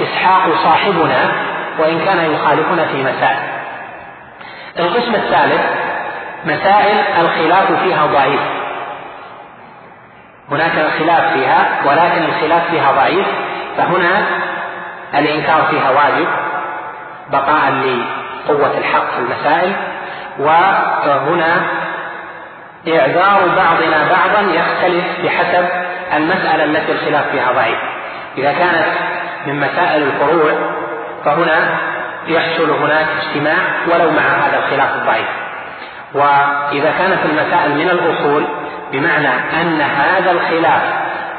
إسحاق صاحبنا وإن كان يخالفنا في مسائل. القسم الثالث مسائل الخلاف فيها ضعيف. هناك خلاف فيها ولكن الخلاف فيها ضعيف فهنا الإنكار فيها واجب بقاء لقوة الحق في المسائل وهنا إعذار بعضنا بعضا يختلف بحسب المسألة التي الخلاف فيها ضعيف. إذا كانت من مسائل الفروع فهنا يحصل هناك اجتماع ولو مع هذا الخلاف الضعيف. وإذا كانت المسائل من الأصول بمعنى أن هذا الخلاف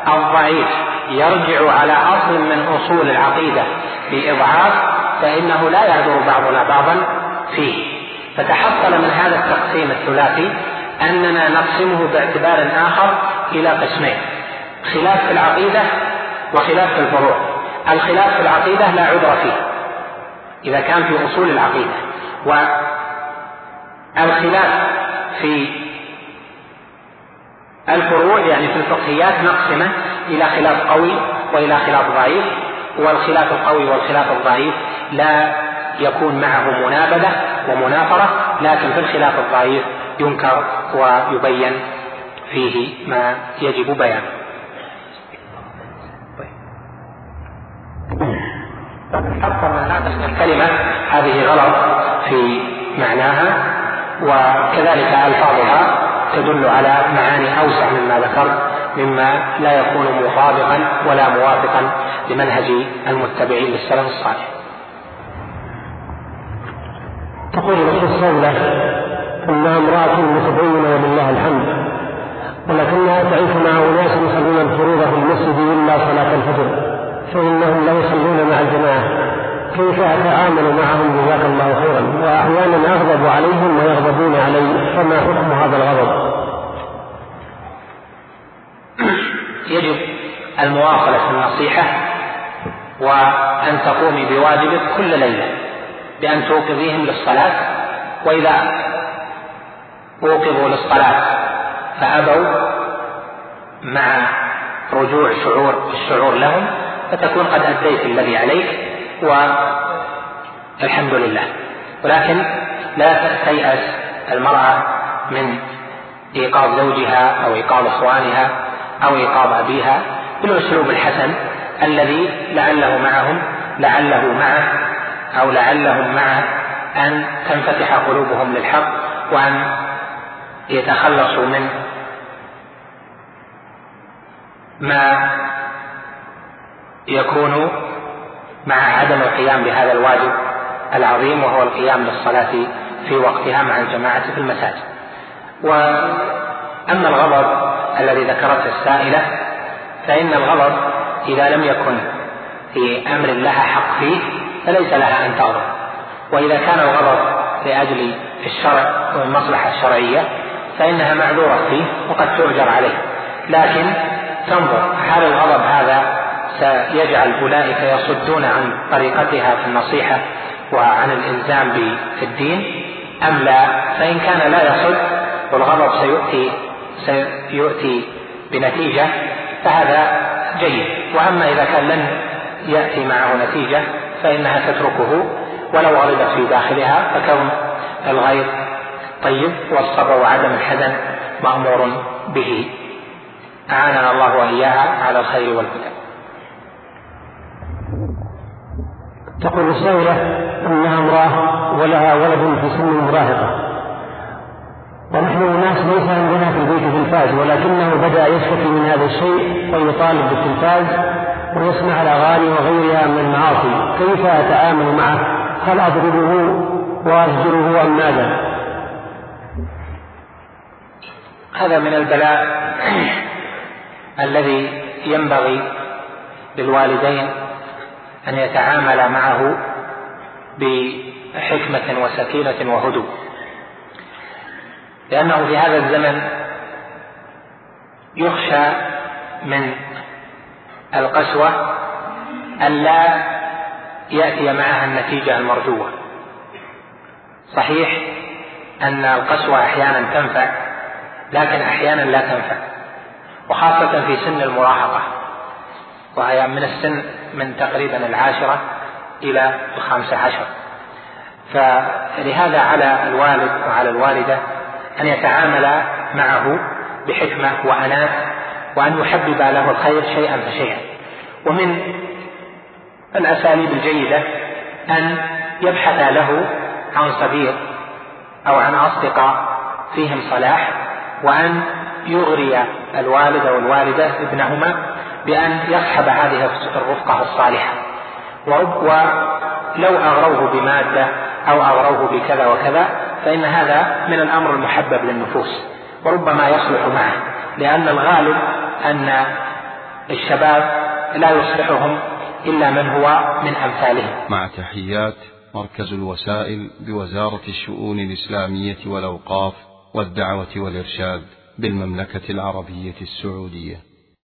الضعيف يرجع على أصل من أصول العقيدة بإضعاف فإنه لا يعذر بعضنا بعضا فيه. فتحصل من هذا التقسيم الثلاثي أننا نقسمه باعتبار آخر إلى قسمين خلاف في العقيدة وخلاف في الفروع. الخلاف في العقيدة لا عذر فيه إذا كان في أصول العقيدة والخلاف في الفروع يعني في الفقهيات نقسمه إلى خلاف قوي وإلى خلاف ضعيف والخلاف القوي والخلاف الضعيف لا يكون معه منابذة ومنافرة لكن في الخلاف الضعيف ينكر ويبين فيه ما يجب بيانه الكلمة هذه غلط في معناها وكذلك ألفاظها تدل على معاني أوسع مما ذكرت مما لا يكون مطابقا ولا موافقا لمنهج المتبعين للسلف الصالح. تقول الأخت الصولة أنها امرأة متدينة ولله الحمد ولكنها تعيش مع أناس يصلون الفروض في المسجد إلا صلاة الفجر فإنهم لا يصلون مع الجماعة. كيف أتعامل معهم؟ جزاك الله خيرا. وأحيانا أغضب عليهم ويغضبون علي فما حكم هذا الغضب؟ يجب المواصلة في النصيحة وأن تقومي بواجبك كل ليلة. بأن توقظيهم للصلاة وإذا وقظوا للصلاة فأبوا مع رجوع شعور الشعور لهم فتكون قد أديت الذي عليك والحمد لله. ولكن لا تيأس المرأة من إيقاظ زوجها أو إيقاظ إخوانها أو إيقاظ أبيها بالأسلوب الحسن الذي لعله معهم لعله معه أو لعلهم معه أن تنفتح قلوبهم للحق وأن يتخلصوا من ما يكون مع عدم القيام بهذا الواجب العظيم وهو القيام للصلاة في وقتها مع الجماعة في المساجد. وأما الغضب الذي ذكرته السائلة فإن الغضب إذا لم يكن في أمر لها حق فيه فليس لها أن تغضب. وإذا كان الغضب لأجل الشرع والمصلحة الشرعية فإنها معذورة فيه وقد تؤجر عليه. لكن تنظر هل الغضب هذا سيجعل أولئك يصدون عن طريقتها في النصيحة وعن الإلزام بالدين أم لا فإن كان لا يصد والغضب سيؤتي سيؤتي بنتيجة فهذا جيد وأما إذا كان لن يأتي معه نتيجة فإنها تتركه ولو غلبت في داخلها فكون الغيظ. طيب والصبر وعدم الحزن مأمور به. أعاننا الله وإياها على الخير والهدى تقول السائلة أنها امرأة ولها ولد في سن المراهقة ونحن الناس ليس عندنا في البيت تلفاز ولكنه بدأ يشتكي من هذا الشيء ويطالب بالتلفاز ويسمع الأغاني وغيرها من المعاصي كيف أتعامل معه؟ هل أضربه وأزجره أم ماذا؟ هذا من البلاء الذي ينبغي للوالدين أن يتعامل معه بحكمة وسكينة وهدوء. لأنه في هذا الزمن يخشى من القسوة أن لا يأتي معها النتيجة المرجوة. صحيح أن القسوة أحيانا تنفع لكن أحيانا لا تنفع وخاصة في سن المراهقة وهي من السن من تقريبا العاشرة إلى الخامسة عشر. فلهذا على الوالد وعلى الوالدة أن يتعامل معه بحكمة وأناة وأن يحبب له الخير شيئا فشيئا. ومن الأساليب الجيدة أن يبحث له عن صديق أو عن أصدقاء فيهم صلاح وأن يغري الوالد أو الوالدة ابنهما بأن يصحب هذه الرفقة الصالحة. ولو أغروه بمادة أو أغروه بكذا وكذا فإن هذا من الأمر المحبب للنفوس وربما يصلح معه لأن الغالب أن الشباب لا يصلحهم إلا من هو من أمثالهم. مع تحيات مركز الوسائل بوزارة الشؤون الإسلامية والأوقاف والدعوة والإرشاد بالمملكة العربية السعودية.